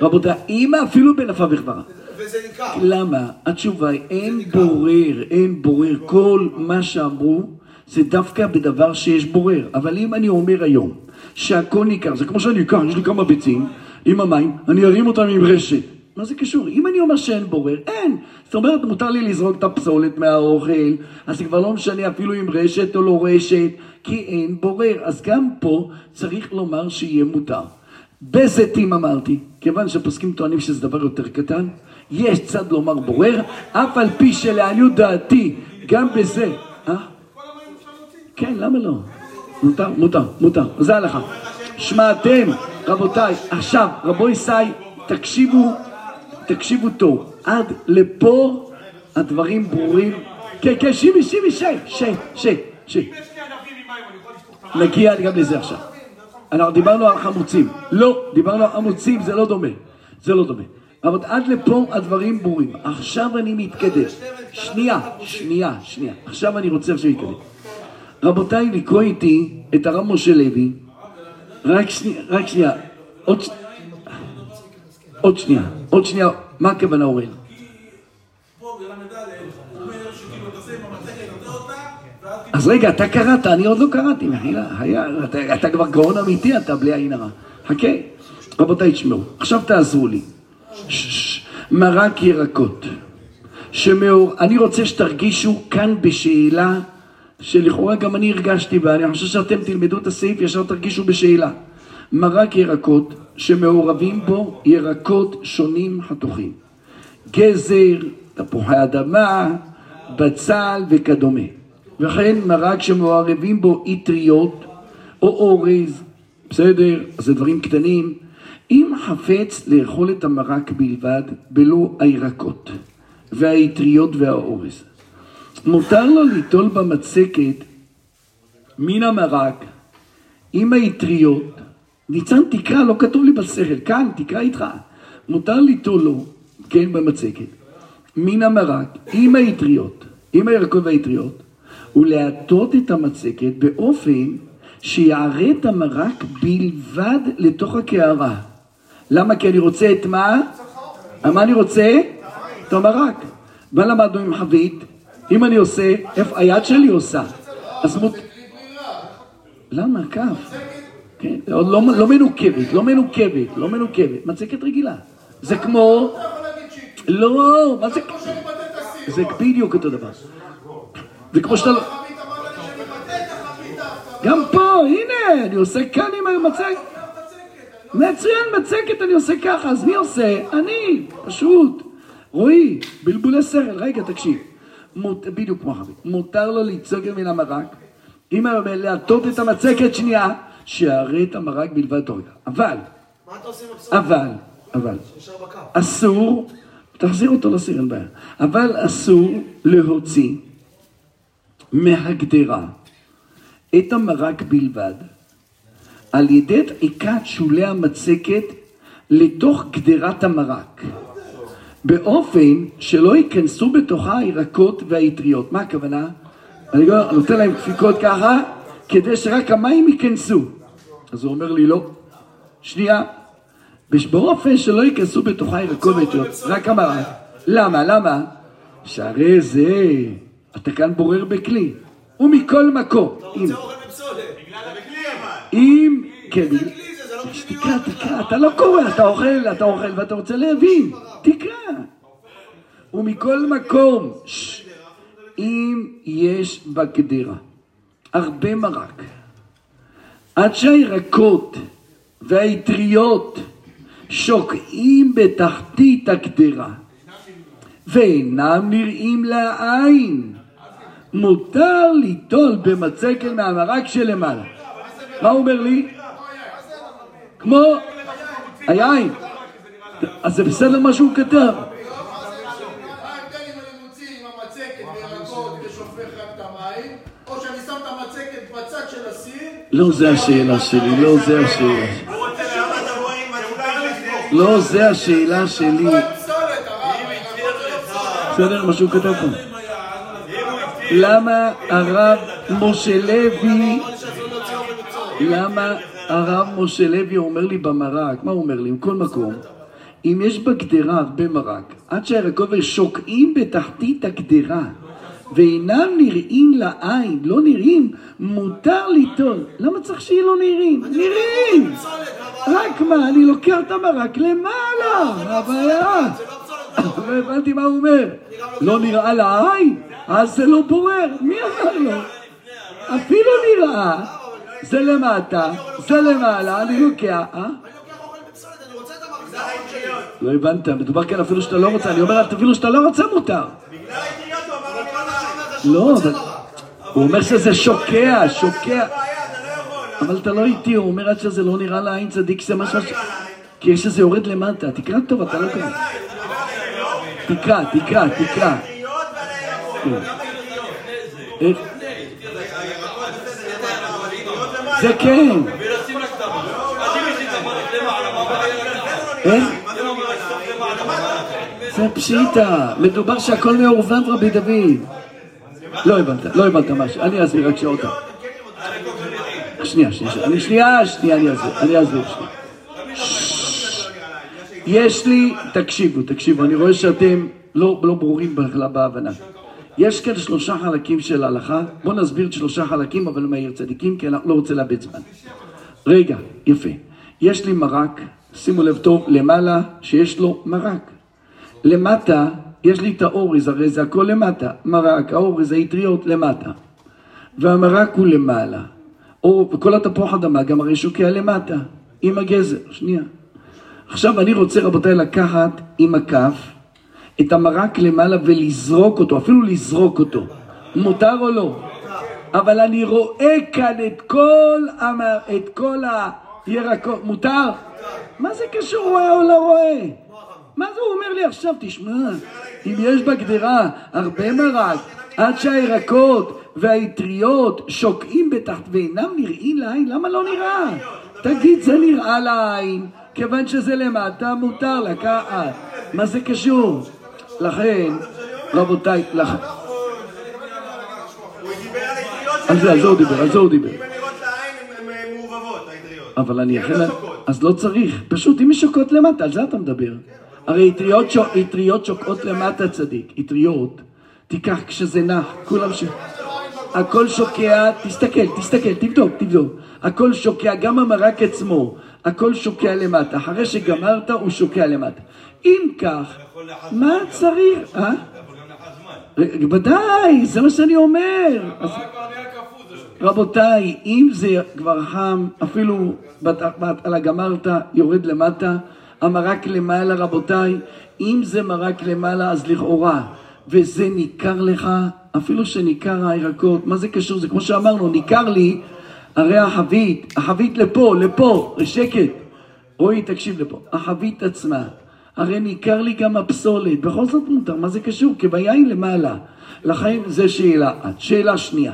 רבותיי, אם אפילו בנפה וכברה. וזה. למה? התשובה היא, אין בורר, אין בורר. כל מה שאמרו זה דווקא בדבר שיש בורר. אבל אם אני אומר היום שהכל ניכר, זה כמו שאני אקח, יש לי כמה ביצים עם המים, אני ארים אותם עם רשת. מה זה קשור? אם אני אומר שאין בורר, אין. זאת אומרת, מותר לי לזרוק את הפסולת מהאוכל, אז זה כבר לא משנה אפילו עם רשת או לא רשת, כי אין בורר. אז גם פה צריך לומר שיהיה מותר. בזיתים אמרתי, כיוון שפוסקים טוענים שזה דבר יותר קטן, יש צד לומר בורר, אף על פי שלעניות דעתי, גם בזה, אה? כן, למה לא? מותר, מותר, מותר, זה ההלכה. שמעתם, רבותיי, עכשיו, רבו ישי, תקשיבו, תקשיבו טוב, עד לפה הדברים ברורים. כן, כן, שימי, שימי, שי, שי, שי, שי. נגיע גם לזה עכשיו. אנחנו דיברנו על חמוצים. לא, דיברנו על חמוצים, זה לא דומה. זה לא דומה. אבל עד לפה הדברים ברורים. עכשיו אני מתקדם. שנייה, שנייה, שנייה. עכשיו אני רוצה עכשיו להתקדם. רבותיי, לקרוא איתי את הרב משה לוי. רק שנייה, רק שנייה. עוד, ש... עוד שנייה, עוד שנייה. מה הכוונה אורן? אז רגע, אתה קראת, אני עוד לא קראתי, מחילה. אתה, אתה כבר גאון אמיתי, אתה בלי עין הרע. חכה. רבותיי, תשמעו. עכשיו תעזרו לי. מרק ירקות. שמאור... אני רוצה שתרגישו כאן בשאלה שלכאורה גם אני הרגשתי בה, אני חושב שאתם תלמדו את הסעיף, ישר תרגישו בשאלה. מרק ירקות שמעורבים בו ירקות שונים חתוכים. גזר, תפוחי אדמה, בצל וכדומה. וכן מרק שמעורבים בו אטריות או אורז, בסדר, זה דברים קטנים. אם חפץ לאכול את המרק בלבד, בלא הירקות והאטריות והאורז. מותר לו ליטול במצקת מן המרק עם האטריות, ניצן תקרא, לא כתוב לי בשכל, כאן תקרא איתך, מותר ליטול לו, כן, במצקת, מן המרק עם האטריות, עם הירקות והאטריות, ולהטות את המצקת באופן שיערה את המרק בלבד לתוך הקערה. למה? כי אני רוצה את מה? מה אני רוצה? את המרק. מה למדנו עם חבית? אם אני עושה, איפה היד שלי עושה. אז מות... למה? כף. כן, עוד לא, לא מנוקבת, לא מנוקבת, לא מנוקבת. מצקת רגילה. זה כמו... לא, מה זה... זה בדיוק אותו דבר. זה כמו שאתה... לא- גם פה, הנה, אני עושה כאן עם המצקת. מצוין, מצקת אני עושה ככה, אז מי עושה? אני, פשוט. רועי, בלבולי שכל, רגע, תקשיב. מות, בדיוק כמו חביב. מותר לו לצעוק מן המרק, אם להטות את המצקת שנייה, את המרק בלבד תורגע. אבל? אבל, אבל. אסור, תחזיר אותו לסיר, אין בעיה, אבל אסור להוציא מהגדרה את המרק בלבד על ידי דחיקת שולי המצקת לתוך גדרת המרק באופן שלא ייכנסו בתוכה הירקות והאטריות. מה הכוונה? אני לא- נותן להם דפיקות ככה כדי שרק המים ייכנסו. אז הוא אומר לי לא. שנייה, באופן שלא ייכנסו בתוכה ירקות ואטריות, רק המרק. למה? למה? שהרי זה, אתה כאן בורר בכלי. ומכל מקום, אתה אם, רוצה אוכל בפסולת. בגלל הכלי אבל. אם, כן, כלי זה, זה לא כלי תקרא, מיועד תקרא, אתה לא קורא, אתה אוכל, אתה אוכל ואתה רוצה להבין. תקרא. ומכל מקום, אם יש בגדרה הרבה מרק, עד שהירקות והאטריות שוקעים בתחתית הגדרה ואינם נראים לעין, מותר ליטול במצקת מהמרק שלמעלה. מה הוא אומר לי? כמו היין. אז זה בסדר מה שהוא כתב. מה ההבדל אם אני מוציא עם המצקת וירקות ושופך רק את המים, או שאני שם את המצקת בצד של הסיר, לא זה השאלה שלי, לא זה השאלה. לא זה השאלה שלי. בסדר מה שהוא כתב פה. למה הרב משה לוי, למה הרב משה לוי אומר לי במרק, מה הוא אומר לי? מכל מקום, אם יש בגדרה הרבה מרק, עד שהירקות שוקעים בתחתית הגדרה ואינם נראים לעין, לא נראים, מותר ליטול. למה צריך שיהיה לא נראים? נראים! רק מה, אני לוקח את המרק למעלה, מה הבעיה? לא הבנתי מה הוא אומר. לא נראה לעין? אז זה לא בורר. מי אמר לו? אפילו נראה. זה למטה, זה למעלה, אני לוקח, אה? לא הבנת, מדובר כאן אפילו שאתה לא רוצה, אני אומר אפילו שאתה לא רוצה מותר. לא, אבל... הוא אומר שזה שוקע, שוקע. לא. אבל אתה לא איתי, הוא אומר עד שזה לא נראה לעין צדיק, זה מה ש... כי יש שזה יורד למטה, תקרא טוב, אתה לא קורא. תקרא, תקרא, תקרא. הירקות. איך? זה כן. הבעיה? זה פשיטה, מדובר שהכל מעורבב רבי דוד. לא הבנת, לא הבנת משהו, אני אסביר רק שעות. שנייה, שנייה, שנייה, שנייה, אני אסביר, אני אסביר, שנייה. יש לי, תקשיבו, תקשיבו, אני רואה שאתם לא, לא ברורים בכלל בהבנה. יש כאן שלושה חלקים של ההלכה, בואו נסביר את שלושה חלקים, אבל מהיר צדיקים, כי אני לא רוצה לאבד זמן. רגע, יפה. יש לי מרק, שימו לב טוב, למעלה שיש לו מרק. למטה יש לי את האורז, הרי זה הכל למטה. מרק, האורז, האטריות למטה. והמרק הוא למעלה. או כל התפוח אדמה גם הרי שוקע למטה, עם הגזר. שנייה. עכשיו אני רוצה רבותיי לקחת עם הכף את המרק למעלה ולזרוק אותו, אפילו לזרוק אותו. מותר או לא? אבל אני רואה כאן את כל, המ... את כל הירקות, מותר? מה זה קשור רואה או לא רואה? מה זה הוא אומר לי עכשיו? תשמע, אם יש בגדרה הרבה מרק, עד שהירקות והאטריות שוקעים בתחת ואינם נראים לעין, למה לא נראה? תגיד, זה נראה לעין, כיוון שזה למטה, מותר לקחת. מה זה קשור? לכן, רבותיי, לכן... על זה, על זה הוא דיבר, על זה הוא דיבר. אם הן נראות לעין, הן מעובבות, האטריות. אבל אני אכן... שוקות. אז לא צריך. פשוט, אם היא שוקעות למטה, על זה אתה מדבר. הרי אטריות שוק- אטריות שוקעות למטה, צדיק. אטריות, תיקח כשזה נח, כולם ש... הכל שוקע, תסתכל, תסתכל, תבדוק, תבדוק. הכל שוקע, גם המרק עצמו, הכל שוקע למטה. אחרי שגמרת, הוא שוקע למטה. אם כך, מה צריך? אה? ודאי, זה מה שאני אומר. רבותיי, אם זה כבר חם, אפילו בהתחלה גמרת, יורד למטה, המרק למעלה, רבותיי, אם זה מרק למעלה, אז לכאורה, וזה ניכר לך, אפילו שניכר הירקות, מה זה קשור? זה כמו שאמרנו, ניכר לי, הרי החבית, החבית לפה, לפה, שקט. רועי, תקשיב לפה. החבית עצמה, הרי ניכר לי גם הפסולת, בכל זאת מותר, מה זה קשור? כי היא למעלה. לכן זה שאלה אחת. שאלה שנייה.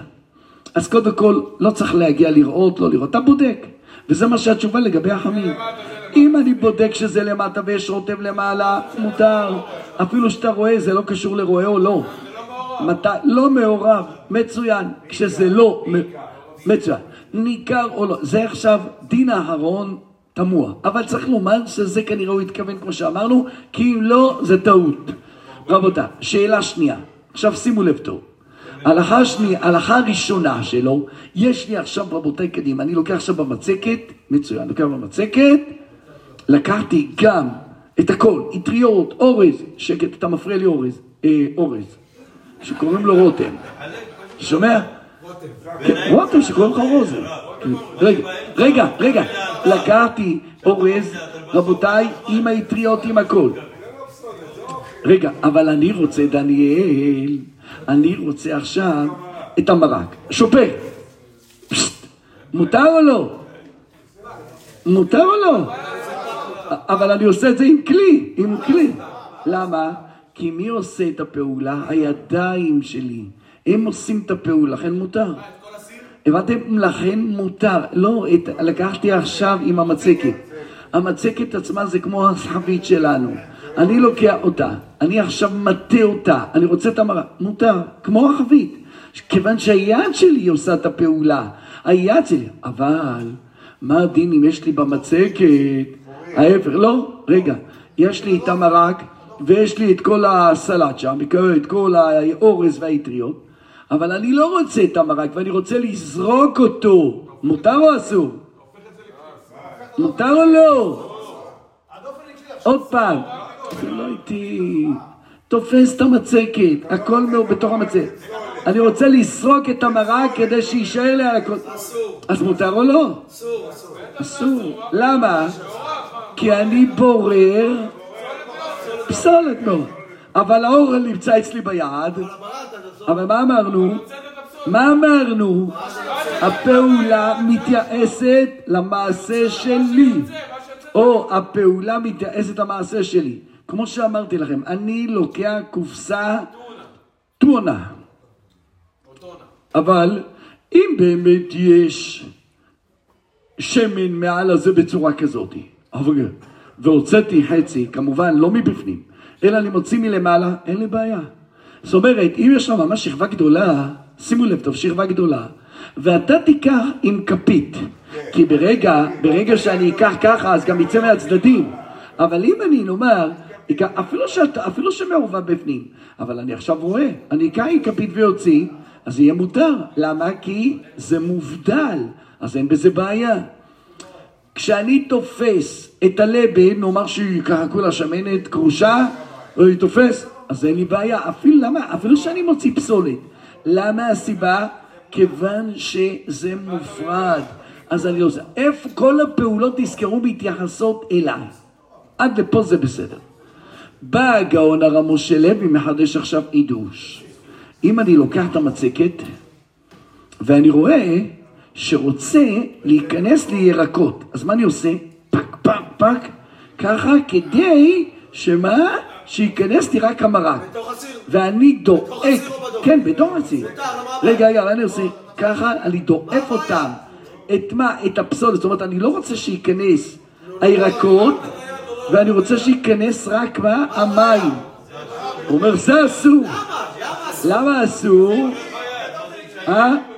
אז קודם כל, לא צריך להגיע לראות, לא לראות, אתה בודק. וזה מה שהתשובה לגבי החמים. אם אני בודק שזה למטה ויש רוטב למעלה, מותר. אפילו שאתה רואה, זה לא קשור לרואה או לא. מתי, לא מעורב, מצוין. כשזה לא, מצוין. ניכר או לא, זה עכשיו דין אהרון תמוה. אבל צריך לומר שזה כנראה הוא התכוון כמו שאמרנו, כי אם לא, זה טעות. רבותיי, שאלה שנייה. עכשיו שימו לב טוב. הלכה שנייה, הלכה ראשונה שלו, יש לי עכשיו רבותיי קדימה, אני לוקח עכשיו במצקת, מצוין, לוקח במצקת, לקחתי גם את הכל, אטריות, אורז, שקט, אתה מפריע לי אורז, אה, אורז, שקוראים לו רותם, שומע? רותם שקוראים לך רוזן. רגע, רגע, רגע, לקחתי אורז, רבותיי, עם האטריות, עם הכל. רגע, אבל אני רוצה, דניאל, אני רוצה עכשיו את המרק. פשט. מותר או לא? מותר או לא? אבל אני עושה את זה עם כלי, עם כלי. למה? כי מי עושה את הפעולה? הידיים שלי. הם עושים את הפעולה, לכן מותר. הבנתם? לכן מותר. לא, את, לקחתי עכשיו עם המצקת. המצקת עצמה זה כמו החבית שלנו. אני לוקח אותה, אני עכשיו מטה אותה, אני רוצה את המרק. מותר, כמו החבית. כיוון שהיד שלי עושה את הפעולה. היד שלי. אבל, מה הדין אם יש לי במצקת? ההפך, לא, רגע. יש לי את המרק, ויש לי את כל הסלט שם, את כל האורז והאטריות. אבל אני לא רוצה את המרק, ואני רוצה לזרוק אותו. מותר או אסור? מותר או לא? עוד פעם. זה לא איתי. תופס את המצקת, הכל בתוך המצקת. אני רוצה לסרוק את המרק כדי שיישאר לי על הכל. אז מותר או לא? אסור, אסור. אסור. למה? כי אני בורר פסולת מאוד. אבל האור נמצא אצלי ביד. אבל מה אמרנו? מה אמרנו? הפעולה מתייחסת למעשה שלי. או הפעולה מתייחסת למעשה שלי. כמו שאמרתי לכם, אני לוקח קופסה טונה. אבל אם באמת יש שמן מעל הזה בצורה כזאת, אבל- והוצאתי חצי, כמובן לא מבפנים, אלא אני מוציא מלמעלה, אין לי בעיה. זאת אומרת, אם יש לך ממש שכבה גדולה, שימו לב טוב, שכבה גדולה, ואתה תיקח עם כפית, כי ברגע, ברגע שאני אקח ככה, אז גם יצא מהצדדים. אבל אם אני, נאמר, אפילו, אפילו שמעורבב בפנים, אבל אני עכשיו רואה, אני אקח עם כפית ויוציא, אז יהיה מותר. למה? כי זה מובדל, אז אין בזה בעיה. כשאני תופס את הלבן, נאמר שהיא ככה כולה שמנת, כרושה, ואני תופס, אז אין לי בעיה. אפילו למה? אפילו שאני מוציא פסולת. למה הסיבה? כיוון שזה מופרד. אז אני עושה. איפה כל הפעולות תזכרו מתייחסות אליי. עד לפה זה בסדר. בא הגאון הרב משה לוי, מחדש עכשיו חידוש. אם אני לוקח את המצקת, ואני רואה שרוצה להיכנס לי ירקות, אז מה אני עושה? פק, פק, פק, ככה כדי שמה? שייכנס לי רק המרק. בתוך הסיר. ואני דואק, הסיר או בדוח? כן, בתוך הסיר. למה? רגע, רגע, אני עושה ככה, אני דואף אותם. את מה? את הפסולת. זאת אומרת, אני לא רוצה שייכנס הירקות, ואני רוצה שייכנס רק מה? המים. הוא אומר, זה אסור. למה אסור? אה?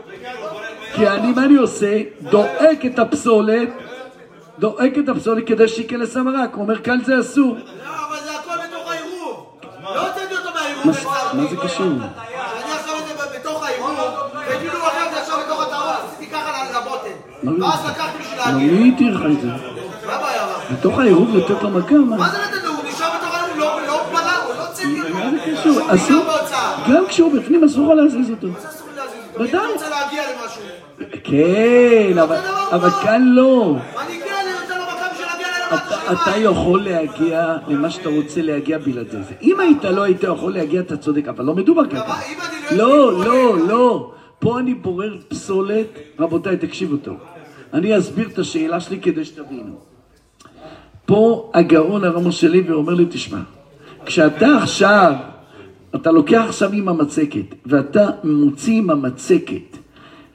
כי אני, מה אני עושה? דואק את הפסולת, דואק את הפסולת כדי שייכנס המרק. הוא אומר, כאן זה אסור. לא, אבל זה הכל בתוך העירוב. לא הוצאתי אותו מהעירוב. מה- זה קשור? אני עכשיו את זה בתוך העירוב, וכאילו לקחתי עכשיו בתוך הטהור, עשיתי ככה לבוטן. לא, ואז לקחתי בשביל לא, להגיד. מי התיר לך את זה? מה הבעיה? בתוך העירוב לתת לו מכה? מה? זה נתן לו? הוא נשאר בתוך העירוב, לא לא פגע, הוא לא הוצאתי אותו. מה זה קשור? גם כשהוא בפנים אסור לו להזיז אותו. זה אסור לי להזיז אותו. אם ודאי. אני רוצה להגיע למשהו. כן, אבל, כאן לא. אני כן, אני נותן לו מכה בשביל להגיע למטה אתה, יכול להגיע למה שאתה רוצה להגיע בלעדי זה. אם היית לא היית יכול להגיע, אתה צודק, אבל לא מדובר ככה. לא לא, לא, לא. פה אני בורר פסולת. רבותיי, תקשיבו טוב. אני אסביר את השאלה שלי כדי שתבינו. פה הגאון הרב משה לוי אומר לי, תשמע, כשאתה עכשיו, אתה לוקח עכשיו עם המצקת, ואתה מוציא עם המצקת,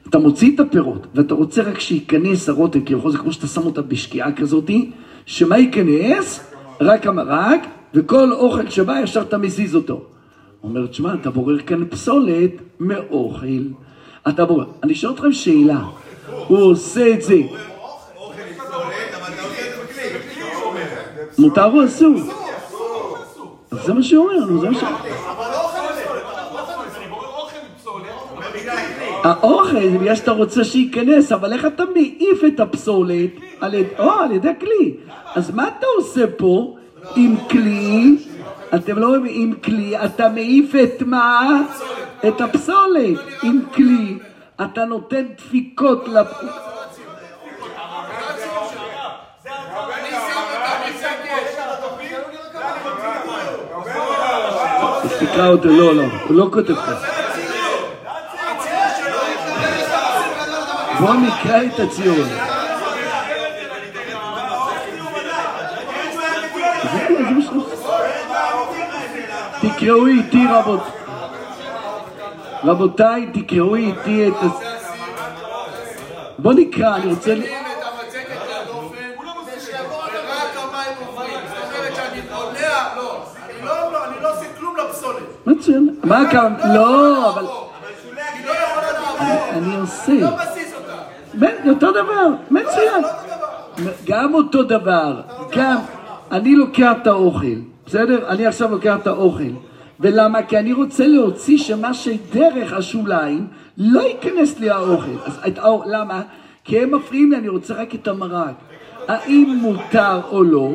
אתה מוציא את הפירות, ואתה רוצה רק שייכנס הרוטב, כביכול זה כמו שאתה שם אותה בשקיעה כזאתי, שמה ייכנס? רק המרק, וכל אוכל שבא ישר אתה מזיז אותו. הוא אומר, תשמע, אתה בורר כאן פסולת מאוכל. אתה בורר. אני שואל אתכם שאלה, הוא עושה את זה. מותר או אסור? זה מה שהוא אומר, נו, זה מה ש... האוכל בגלל שאתה רוצה שייכנס, אבל איך אתה מעיף את הפסולת על ידי כלי? אז מה אתה עושה פה עם כלי? אתם לא מבינים, עם כלי, אתה מעיף את מה? את הפסולת. עם כלי, אתה נותן דפיקות לפ... תקרא אותו, לא, לא, הוא לא כותב ככה. בוא נקרא את הציון. מה תקראו איתי רבות. רבותיי, תקראו איתי את. בוא נקרא, אני רוצה... אומרת שאני בולע, לא. לא- לא, אני לא עושה. מצוין. מה? לא, אבל. אני עושה. לא מזיז אותה. ב- אותו דבר, מצוין. גם אותו דבר, גם אני לוקח את האוכל, בסדר? אני עכשיו לוקח את האוכל. ולמה? כי אני רוצה להוציא שמה שדרך השוליים לא ייכנס לי האוכל. אז את האור, למה? כי הם מפריעים לי, אני רוצה רק את המרק. האם מותר או לא?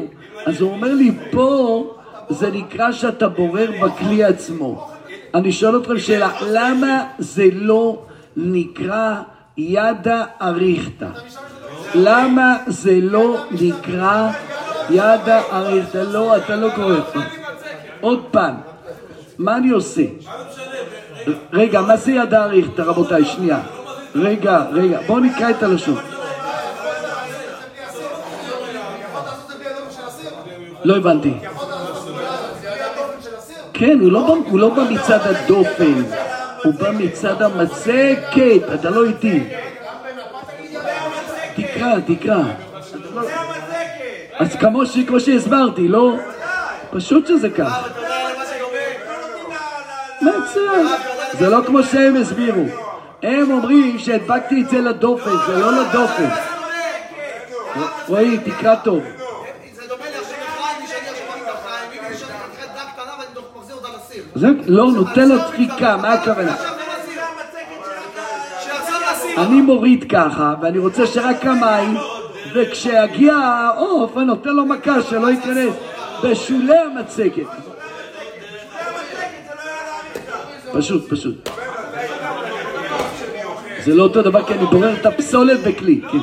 אז הוא אומר לי, פה זה נקרא שאתה בורר בכלי עצמו. אני שואל אתכם שאלה, למה זה לא נקרא ידה אריכתא? למה זה לא נקרא ידה אריכתא? לא, אתה לא קורא. עוד פעם, מה אני עושה? רגע, מה זה ידה אריכתא, רבותיי? שנייה. רגע, רגע, בואו נקרא את הלשון. לא הבנתי. כן, הוא לא, בא, לא מצד הדופן, הוא בא מצד המצקת, אתה לא איתי. תקרא, תקרא. אז כמו, שהסברתי, לא? פשוט שזה כך. זה לא כמו שהם הסבירו. הם אומרים שהדבקתי את זה לדופן, זה לא לדופן. רועי, תקרא טוב. זה דומה לי עכשיו לחיים, מי שאני עכשיו את החיים, אם אני שאני חתיכת דג קטנה ואני דוח- מחזיר אותה לסיר. זה לא, נותן לו דפיקה, מה הכוונה? אני מוריד ככה, ואני רוצה שרק המים, וכשיגיע העוף, אני נותן לו מכה שלא ייכנס בשולי המצגת. פשוט, פשוט. זה לא אותו דבר, כי אני בורר את הפסולת בכלי, כן.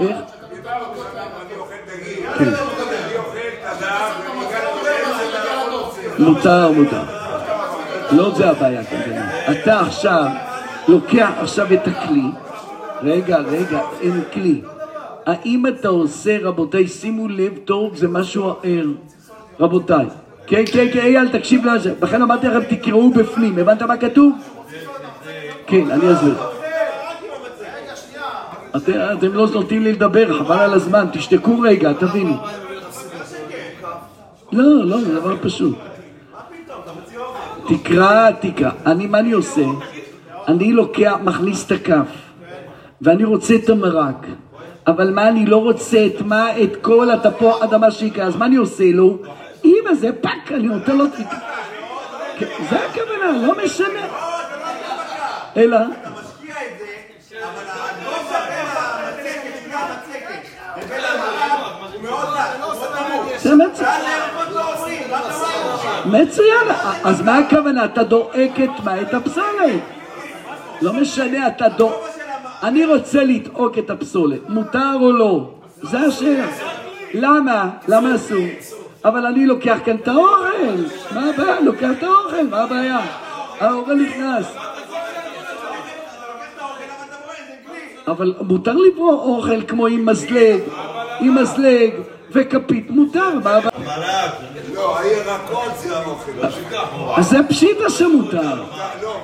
איך? כן. מותר, מותר. לא זה הבעיה כנראה. אתה עכשיו לוקח עכשיו את הכלי, רגע, רגע, אין כלי. האם אתה עושה, רבותיי, שימו לב טוב, זה משהו ער. רבותיי. כן, כן, כן, אייל, תקשיב לזה. לכן אמרתי לכם, תקראו בפנים. הבנת מה כתוב? כן, אני אסביר. אתם, אתם לא נותנים לי לדבר, חבל על הזמן, תשתקו רגע, תבינו. לא, לא, זה דבר פשוט. תקרא, תקרא. אני, מה אני עושה? אני לוקח, מכניס את הכף, ואני רוצה את המרק, אבל מה אני לא רוצה? את מה? את כל התפוח אדמה שיקרה, אז מה אני עושה לו? אמא זה פאק, אני נותן לו... כן, זה הכוונה, לא משנה. אלא, זה, אבל מצוין, אז מה הכוונה? אתה דואק את מה? את הפסולת. לא משנה, אתה דואק. אני רוצה לדאוג את הפסולת, מותר או לא? זה השאלה. למה? למה אסור? אבל אני לוקח כאן את האוכל. מה הבעיה? לוקח את האוכל, מה הבעיה? האוכל נכנס. אבל מותר לברוא אוכל כמו עם מזלג, עם מזלג וכפית, מותר, מה הבעיה? לא, הירקות זה האוכל. אז זה פשיטה שמותר. לא, לא.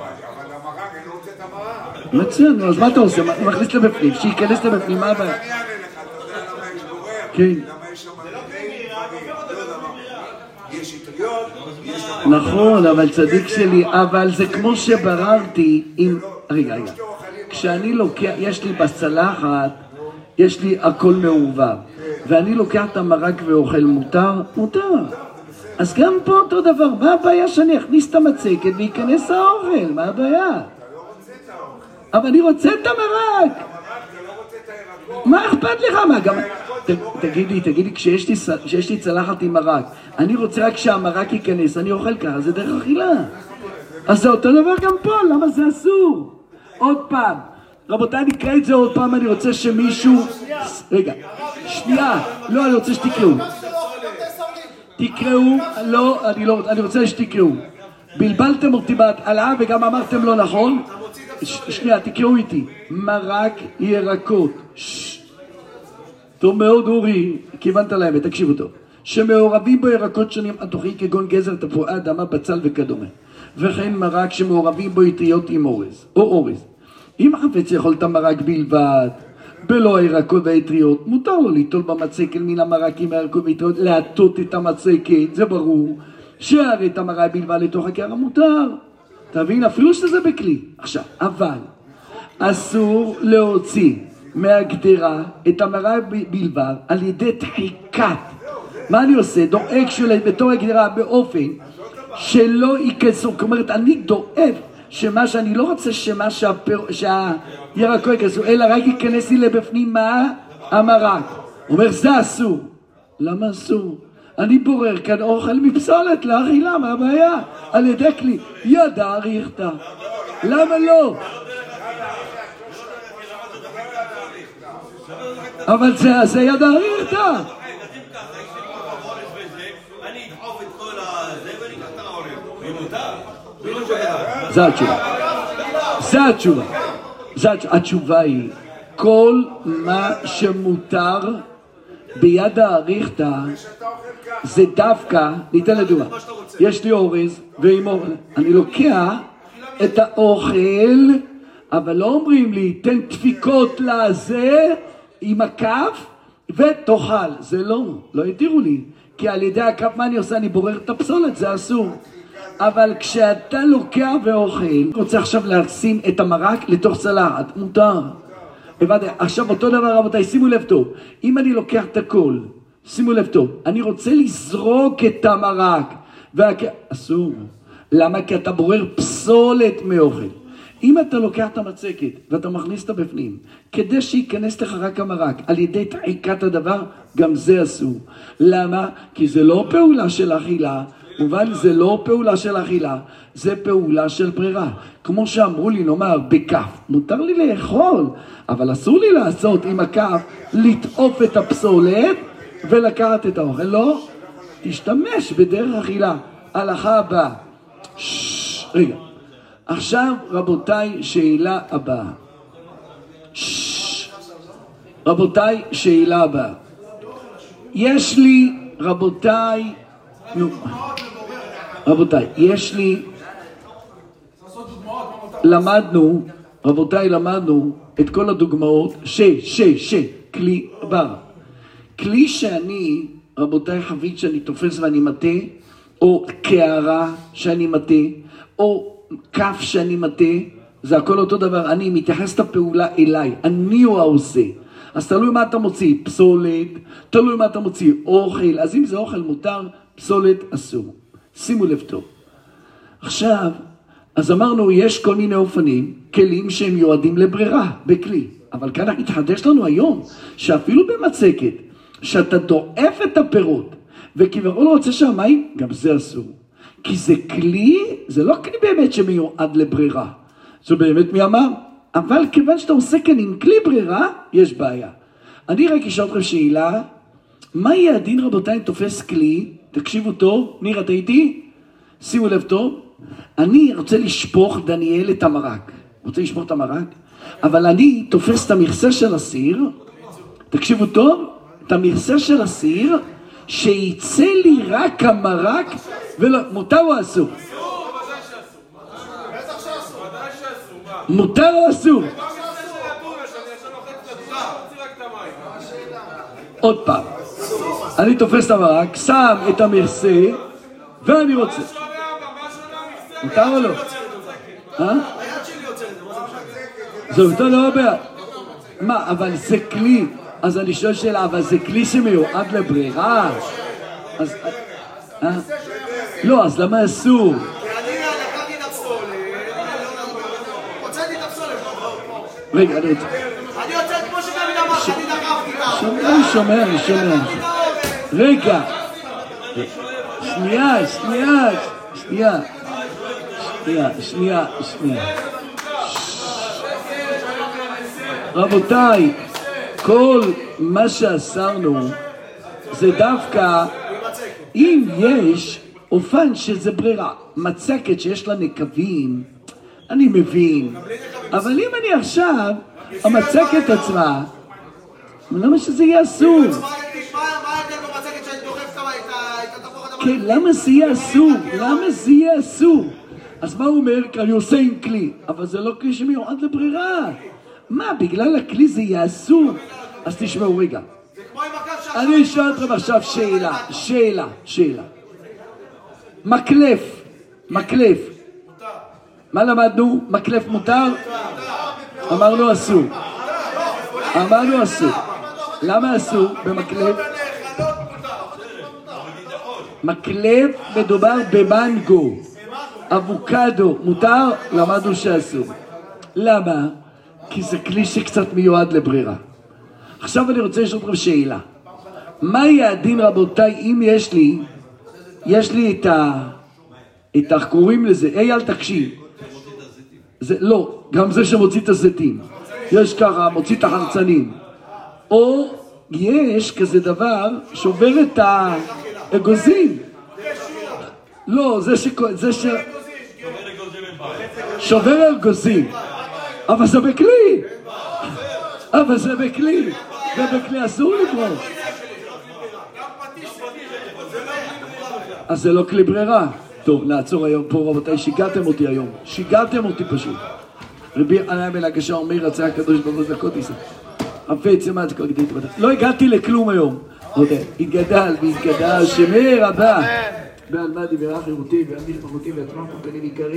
מצוין, נו, אז מה אתה עושה? מכניס לבפנים, שייכנס לבפנים, מה הבעיה? אני אענה לך, אתה יודע למה יש בורר? כן. למה יש שם. לא. יש אטריות, יש. נכון, אבל צדיק שלי, אבל זה כמו שבררתי עם... רגע, רגע. כשאני לוקח, יש לי בצלחת, יש לי הכל מעורבב, ואני לוקח את המרק ואוכל, מותר? מותר. אז גם פה אותו דבר, מה הבעיה שאני אכניס את המצקת וייכנס האוכל? מה הבעיה? אבל אני רוצה את המרק. מה אכפת לך? מה גם... תגיד לי, תגיד לי, כשיש לי, צלחת עם מרק, אני רוצה רק שהמרק ייכנס, אני אוכל ככה, זה דרך אכילה. אז זה אותו דבר גם פה, למה זה אסור? עוד פעם, רבותיי, נקרא את זה עוד פעם, אני רוצה שמישהו... רגע, שנייה, לא, אני רוצה שתקראו. תקראו, לא, אני לא, אני רוצה שתקראו. בלבלתם אותי בהתחלה וגם אמרתם לא נכון. שנייה, תקראו איתי. מרק ירקות. טוב מאוד, אורי, כיוונת לאמת, תקשיבו טוב. שמעורבים בו ירקות שונים חתוכים כגון גזר, תפוחי אדמה, בצל וכדומה. וכן מרק שמעורבים בו אטריות עם אורז, או אורז. אם חפץ לאכול את המרק בלבד, בלא הירקות והאטריות, מותר לו ליטול במצקת מן המרק עם הירקות והאטריות, להטות את המצקת, זה ברור. שהרי את המרק בלבד לתוך הקערה מותר. אתה מבין? אפילו שזה בכלי. עכשיו, אבל אסור להוציא מהגדרה את המרק ב- בלבד על ידי דחיקת. מה אני עושה? דואג שלה בתור הגדרה באופן שלא ייכנסו. אומרת, אני דואג שמה שאני לא רוצה שמה שהפר... שהירקות ייכנסו, אלא רק ייכנס לי לבפנים מה? המרק. הוא אומר, זה אסור. למה אסור? אני בורר כאן אוכל מפסולת לאכילה, מה הבעיה? על ידי כלי. ידע ריכטה. למה לא? אבל זה, ידע ריכטה. אז אם ככה, יש לי פה עורף וזה, אני אדחוף את כל הזה ואני אקח את העורף. זה מותר? זה לא זה התשובה. זה התשובה. זה התש... התשובה היא, כל מה שמותר ביד האריכתא זה דווקא, ניתן לדוגמה, יש לי אורז ועם אורז, אני לוקח את האוכל, אבל לא אומרים לי, תן דפיקות לזה עם הכף ותאכל, זה לא, לא התירו לי, כי על ידי הכף מה אני עושה? אני בורר את הפסולת, זה אסור. אבל כשאתה לוקח ואוכל, רוצה עכשיו לשים את המרק לתוך צלחת, מותר. הבנתי, עכשיו אותו דבר רבותיי, שימו לב טוב, אם אני לוקח את הכל, שימו לב טוב, אני רוצה לזרוק את המרק, והכ... אסור. למה? כי אתה בורר פסולת מאוכל. אם אתה לוקח את המצקת ואתה מכניס אותה בפנים, כדי שייכנס לך רק המרק, על ידי דחיקת הדבר, גם זה אסור. למה? כי זה לא פעולה של אכילה, מובן זה לא פעולה של אכילה, זה פעולה של ברירה. כמו שאמרו לי, נאמר, בכף, מותר לי לאכול, אבל אסור לי לעשות עם הכף, לטעוף את הפסולת ולקחת את האוכל. לא, תשתמש בדרך אכילה. הלכה הבאה. רגע. עכשיו, רבותיי, שאלה הבאה. רבותיי, שאלה הבאה. יש לי, רבותיי, נו, רבותיי, יש לי, למדנו, רבותיי, למדנו את כל הדוגמאות, ש, ש, ש, כלי בר. כלי שאני, רבותיי, חבית שאני תופס ואני מטה, או קערה שאני מטה, או כף שאני מטה, זה הכל אותו דבר, אני מתייחס את הפעולה אליי, אני הוא העושה. אז תלוי מה אתה מוציא, פסולת, תלוי מה אתה מוציא, אוכל, אז אם זה אוכל מותר, פסולת אסור. שימו לב טוב. עכשיו, אז אמרנו, יש כל מיני אופנים, כלים שהם מיועדים לברירה, בכלי. אבל כאן התחדש לנו היום, שאפילו במצקת, שאתה דועף את הפירות, וכביכול רוצה שהמים, גם זה אסור. כי זה כלי, זה לא כלי באמת שמיועד לברירה. זה באמת מי אמר? אבל כיוון שאתה עושה כאן עם כלי ברירה, יש בעיה. אני רק אשאל אתכם שאלה, מה יהיה הדין רבותיי אם תופס כלי, תקשיבו טוב, ניר אתה איתי? שימו לב טוב, אני רוצה לשפוך דניאל את המרק, רוצה לשפוך את המרק, אבל אני תופס את המכסה של הסיר, תקשיבו טוב, את המכסה של הסיר, שיצא לי רק המרק, ולא, מותר או אסור? מותר או אסור? עוד פעם, אני תופס את המרק, שם את המכסה, ואני רוצה. מותר או לא? אה? זה, מה זה אותו לא בעיה. מה, אבל זה כלי. אז אני שואל שאלה, אבל זה כלי שמיועד לברירה? אז... אה? לא, אז למה אסור? הוצאתי את הפסולת, רגע, אני רוצה... אני יוצא כמו שתמיד אמרתי, אני דחפתי שומע, אני שומע, אני שומע. רגע. שנייה, שנייה, שנייה. שנייה, שנייה, שנייה. רבותיי, כל מה שאסרנו זה דווקא אם יש אופן שזה ברירה. מצקת שיש לה נקבים, אני מבין. אבל אם אני עכשיו, המצקת עצמה, למה שזה יהיה אסור? מה ההבדל במצגת שאני דוחף את התפוח אדמה? כן, למה זה יהיה אסור? למה זה יהיה אסור? אז מה הוא אומר? כי אני עושה עם כלי. אבל זה לא כלי שמיועד לברירה. מה, בגלל הכלי זה יהיה אסור? אז תשמעו רגע. אני אשאל אתכם עכשיו שאלה, שאלה, שאלה. מקלף, מקלף. מה למדנו? מקלף מותר? אמרנו אסור. אמרנו אסור. למה אסור במקלף? מקלף מדובר במנגו. אבוקדו, מותר? למדנו שאסור. למה? כי זה כלי שקצת מיועד לברירה. עכשיו אני רוצה לשאול אתכם שאלה. מה יהיה הדין רבותיי אם יש לי, יש לי את ה... את ה... קוראים לזה, אייל תקשיב. זה, לא, גם זה שמוציא את הזיתים. יש ככה, מוציא את החרצנים. או יש כזה דבר שובר את האגוזים. לא, זה ש... שובר אגוזים. אבל זה בכלי. אבל זה בכלי. זה בכלי אסור לגרום. אז זה לא כלי ברירה. טוב, נעצור היום פה רבותיי, שיגעתם אותי היום. שיגעתם אותי פשוט. רבי עניה בן הגשה אומר, רצה הקדוש ברוך הוא זכות ישראל. הפץ ימד כל גדית. לא הגעתי לכלום היום. עוד התגדל והתגדל, שמי רבה. בעל מה דיברה חירותי, ועל משפחותי ועצמם פנים עיקרים.